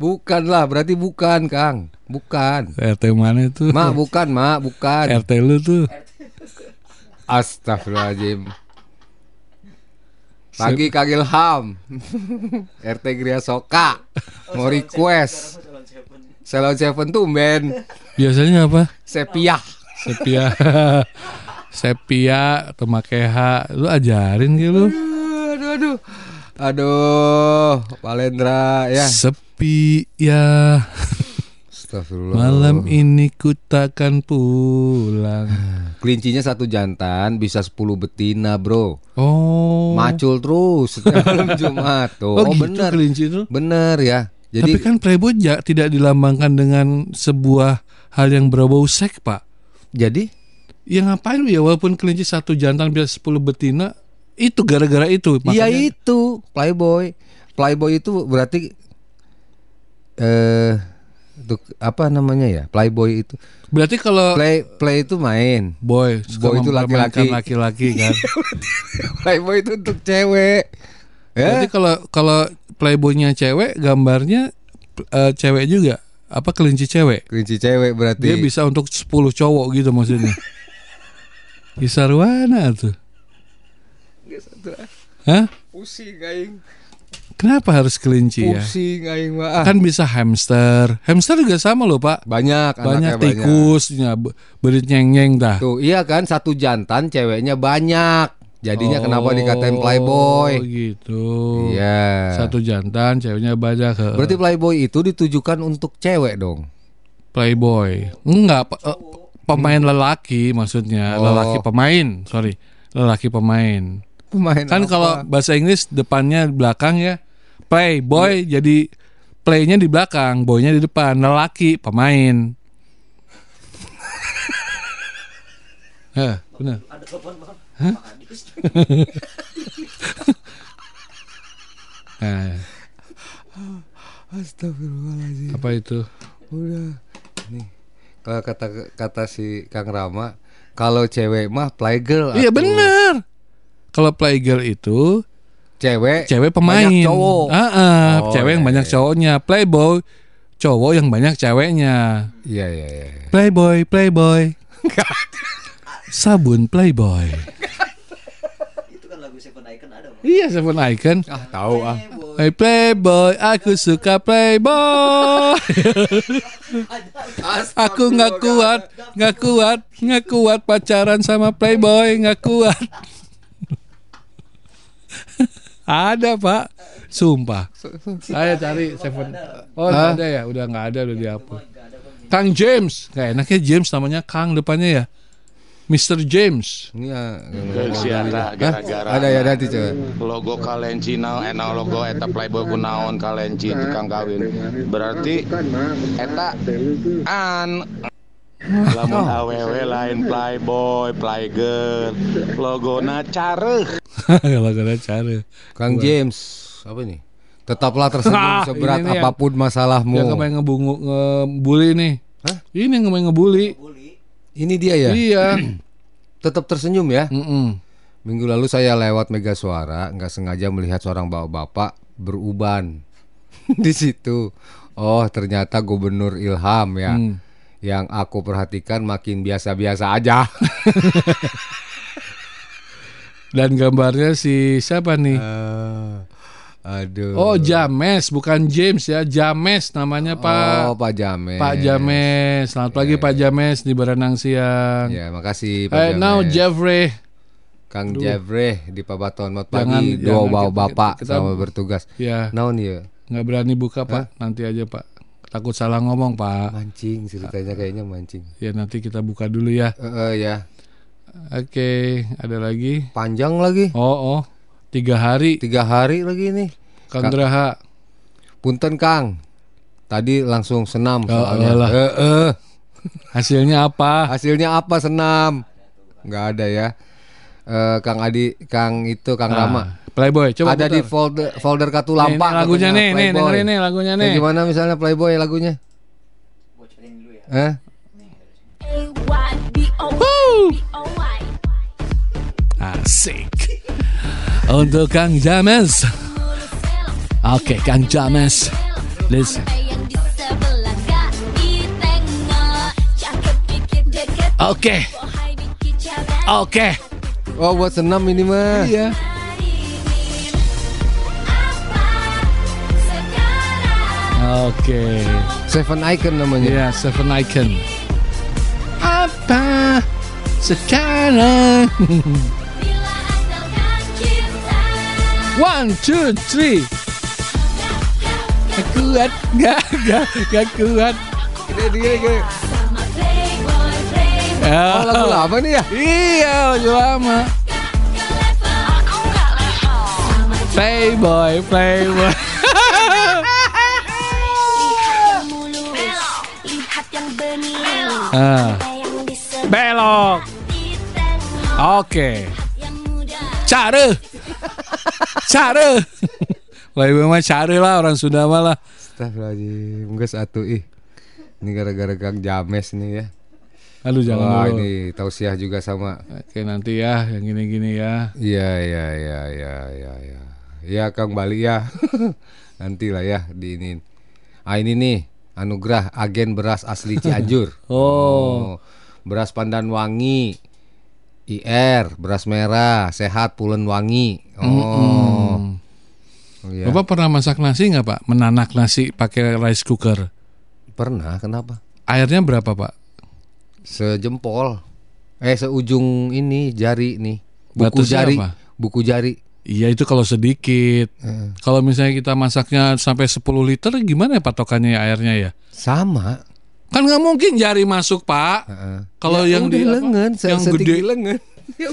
bukan lah, berarti bukan Kang, bukan. RT mana itu? Mak bukan, mak bukan. RT lu tuh. Astagfirullahaladzim. Pagi Kang Ilham RT Gria Soka Mau request Salon Seven tuh men Biasanya apa? sepia. Sepia. Sepia atau make H. Lu ajarin gitu lu. Aduh aduh. Aduh, Palendra ya. Sepi ya. Astagfirullah. Malam ini ku takkan pulang. Kelincinya satu jantan bisa 10 betina, Bro. Oh. Macul terus setiap malam Jumat tuh. Oh, gitu bener. kelinci itu. Bener ya. Tapi Jadi kan Playboy ja- tidak dilambangkan dengan sebuah hal yang berbau seks, Pak. jadi Ya ngapain ya walaupun kelinci satu jantan bisa 10 betina itu gara-gara itu Iya makanya itu Playboy. Playboy itu berarti eh untuk apa namanya ya? Playboy itu. berarti kalau Play play itu main. boy Boy itu laki-laki. laki-laki kan. Playboy itu untuk cewek. Berarti Ya. kalau kalau playboynya cewek gambarnya eh, cewek juga apa kelinci cewek Kelinci cewek berarti. dia bisa untuk 10 cowok gitu maksudnya Isarwana tuh Hah? pusing aing. Kenapa harus kelinci ya? Pusing aing mah. Ah, Kan bisa hamster. Hamster juga sama loh pak. banyak Banyak tikusnya, be- berit nyeng-nyeng dah. Tuh, iya kan satu jantan ceweknya banyak. Jadinya kenapa dikatain Oh, playboy? gitu. Iya. Satu jantan, ceweknya banyak. Berarti playboy itu ditujukan untuk cewek dong. playboy. Enggak, eh, pemain lelaki maksudnya, Oh. lelaki pemain, sorry, lelaki pemain. Pemain Kan apa? kalau bahasa Inggris depannya belakang ya, playboy Iya. jadi playnya di belakang, boynya di depan, lelaki pemain. Hah, benar. Hah? Nah, Astagfirullahaladzim. apa itu? Udah. Nih. Kalau kata kata si Kang Rama, kalau cewek mah playgirl. Iya benar. Kalau playgirl itu Cewek cewek pemain. banyak cowok. Ah, ah, Oh, cewek yang iya, banyak iya. cowoknya. Playboy cowok yang banyak ceweknya. Iya iya iya. Playboy, Playboy. Sabun Playboy. Iya Seven Icon. Ah tahu ah. Hey Playboy, aku suka Playboy. aku nggak kuat, nggak kuat, nggak kuat pacaran sama Playboy, nggak kuat. Ada pak, sumpah. Saya cari Seven. Oh ada ya, udah nggak ada, udah dihapus. Kang James, nggak enaknya James namanya Kang depannya ya. Mr. James. Ini siara gara-gara ada ya nanti coba. logo kalenci naon enak logo eta playboy kunaon kalenci tukang kawin berarti eta an lamun awewe lain playboy playgirl logo na careuh Kalau ada cara. Kang James apa ini? Tetaplah tersenyum Ah, seberat ini nih yang- apa pun masalahmu. Yang kemarin ngebungu ngebully nih. Hah? Ini yang kemarin ngebully. Ini dia ya. Iya. Tetap tersenyum ya. Mm-mm. Minggu lalu saya lewat Mega Suara, nggak sengaja melihat seorang bapak-bapak beruban di situ. Oh, ternyata Gubernur Ilham ya. Hmm. Yang aku perhatikan makin biasa-biasa aja. Dan gambarnya si siapa nih? Eh, aduh. Oh James, bukan James ya, James namanya Pak. Oh, Pak James. Pak James. Selamat pagi Pak James di Berenang siang. Ya, makasih Pak Eh, James. now Jeffrey. Kang Jeffrey di Pabaton Mat pagi dua bawa kita- bapak kita- sama bertugas. Ya, Naon ya? nggak berani buka Pak. Nanti aja Pak. Takut salah ngomong Pak. Mancing ceritanya kayaknya mancing. Ya nanti kita buka dulu ya. Eh, eh, ya. Oke, ada lagi. Panjang lagi. Oh, oh. Tiga hari Tiga hari lagi nih. Kang. Punten Kang. Tadi langsung senam Oh, soalnya. Eh, eh. Hasilnya apa? Hasilnya apa senam? Nggak ada ya. Eh, Kang Adi, Kang itu, Kang Ah, Rama. Playboy, coba ada di putar. folder folder kartu Nih, lampa. nih lagunya nih, nih Playboy. dengerin nih lagunya Kayak nih. gimana misalnya Playboy lagunya? Eh? Asik. Untuk Kang James. Oke, Kang James. Listen. Oke. Oke. Oh, buat senam ini mah. Iya. Oke. Seven Icon namanya. Ya, Seven Icon. Apa sekarang? One, two, three. Gak kuat, gak, gak, gak kuat. Gini, gini. Ya. Oh, lagu lama nih ya? Iya, lagu lama. Playboy, playboy. Ah. Belok. Oke. Cara. Cara. Playboy mah cara lah orang Sunda mah lah. Astagfirullahaladzim, enggak satu ih. Ini gara-gara Kang James nih ya. Aduh jangan Wah, dulu. ini tausiah juga sama. Oke nanti ya yang gini-gini ya. Iya, iya, iya, iya, iya, iya. Ya Kang Bali ya. Nanti lah ya di ini. Ah ini nih anugerah agen beras asli Cianjur. Oh. Beras pandan wangi. IR, beras merah, sehat pulen wangi. Oh. Oh, iya. Bapak pernah masak nasi nggak Pak? Menanak nasi pakai rice cooker. Pernah, kenapa? Airnya berapa Pak? Sejempol. Eh seujung ini jari nih. Buku Batasnya jari. apa? Buku jari. Iya itu kalau sedikit. Kalau misalnya kita masaknya sampai 10 liter gimana ya patokannya ya airnya ya? Sama. Kan nggak mungkin jari masuk Pak. Heeh. Kalau Ya yang di apa? lengan, se- yang setinggi gede lengan. Ya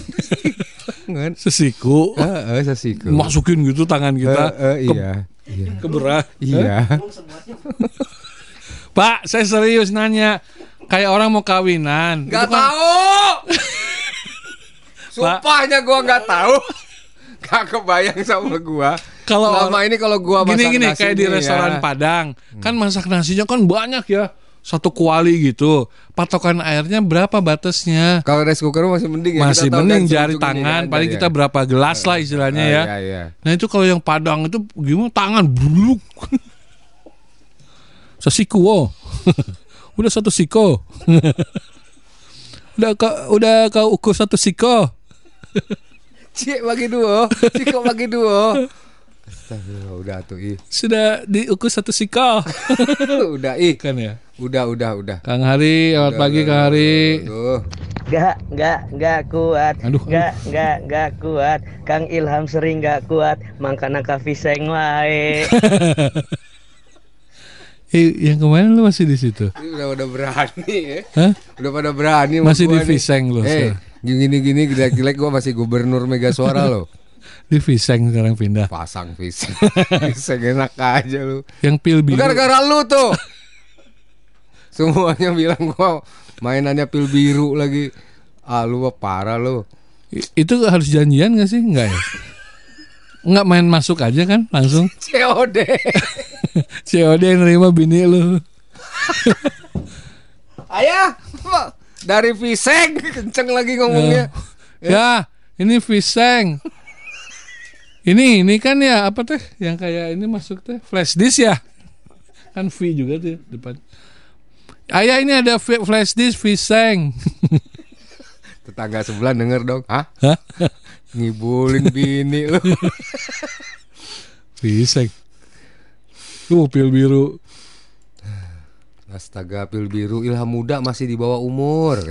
lengan. sesiku Heeh, sesiku. masukin gitu tangan kita Heeh, ke, iya. Iya. ke beras. Iya. Pak, saya serius nanya. Kayak orang mau kawinan. Gak kan- tahu. Sumpahnya gua nggak tahu. Gak kebayang sama gua. Kalau Selama ini kalau gua masak gini-gini nasi kayak di nih restoran ya. Padang, kan masak nasinya kan banyak ya. Satu kuali gitu. Patokan airnya berapa batasnya? Kalau rice cooker masih mending ya. Masih kita mending kan jari ini tangan, paling jari kita ya. berapa gelas lah istilahnya Ah, ya. Iya, iya. Nah itu kalau yang Padang itu gimana tangan buluk. Sesiku oh. udah satu siko. udah kau udah kau ukur satu siko. Cik bagi dua, Cik kok bagi dua. Astagfirullah, udah tuh ih. Sudah diukur satu siko. udah ih. kan ya. Udah, udah, udah. Kang Hari, selamat pagi Kang Hari. Tuh. Gak, gak, gak kuat. Aduh, Gak, gak, gak kuat. Kang Ilham sering gak kuat. Mangkana ka viseng wae. Eh, yang kemarin lu masih di situ? Udah udah berani ya. Hah? Udah pada berani Masih di. Viseng lu Eh, sekarang. Gini-gini gilek-gilek gua masih gubernur Mega Suara loh. Di Viseng sekarang pindah. Pasang Viseng. Viseng enak aja lu. Yang pil biru. Gara-gara lu tuh. Semuanya bilang gua mainannya pil biru lagi. Ah lu parah lu. Itu harus janjian gak sih? Enggak ya? Enggak main masuk aja kan langsung. COD. COD yang nerima bini lu. Ayah, dari Viseng kenceng lagi ngomongnya. Ya, ini Viseng. Ini ini kan ya apa teh yang kayak ini masuk teh flash disk ya. Kan V juga tuh depan. Ayah ini ada v- flash disk Viseng. Tetangga sebelah denger dong. Hah? Hah? Ngibulin bini lu. Viseng. Lu pil biru. Astaga, pil biru Ilham muda masih di bawah umur.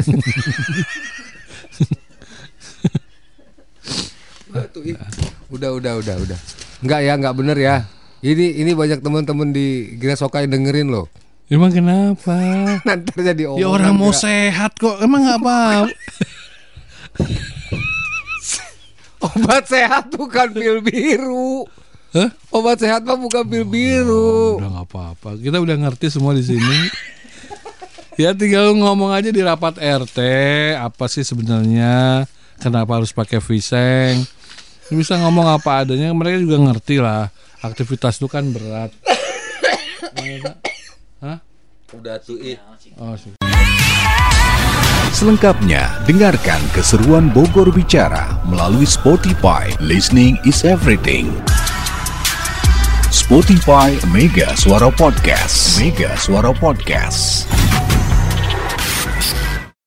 Udah, udah, udah, udah. Enggak ya, enggak bener ya. Ini ini banyak teman-teman di Gina Soka yang dengerin loh. Emang kenapa? Nanti jadi Ya orang mau sehat kok. Emang nggak apa? Obat sehat bukan pil biru. Hah? Obat sehat mah bukan pil biru. Udah nggak apa-apa. Kita udah ngerti semua di sini. ya tinggal ngomong aja di rapat RT apa sih sebenarnya kenapa harus pakai viseng. Bisa ngomong apa adanya, mereka juga ngerti lah. Aktivitas itu kan berat. Hah? Udah tuh ih. Oh, sih. Selengkapnya, dengarkan keseruan Bogor Bicara melalui Spotify. Listening is everything. Spotify Mega Suara Podcast. Mega Suara Podcast.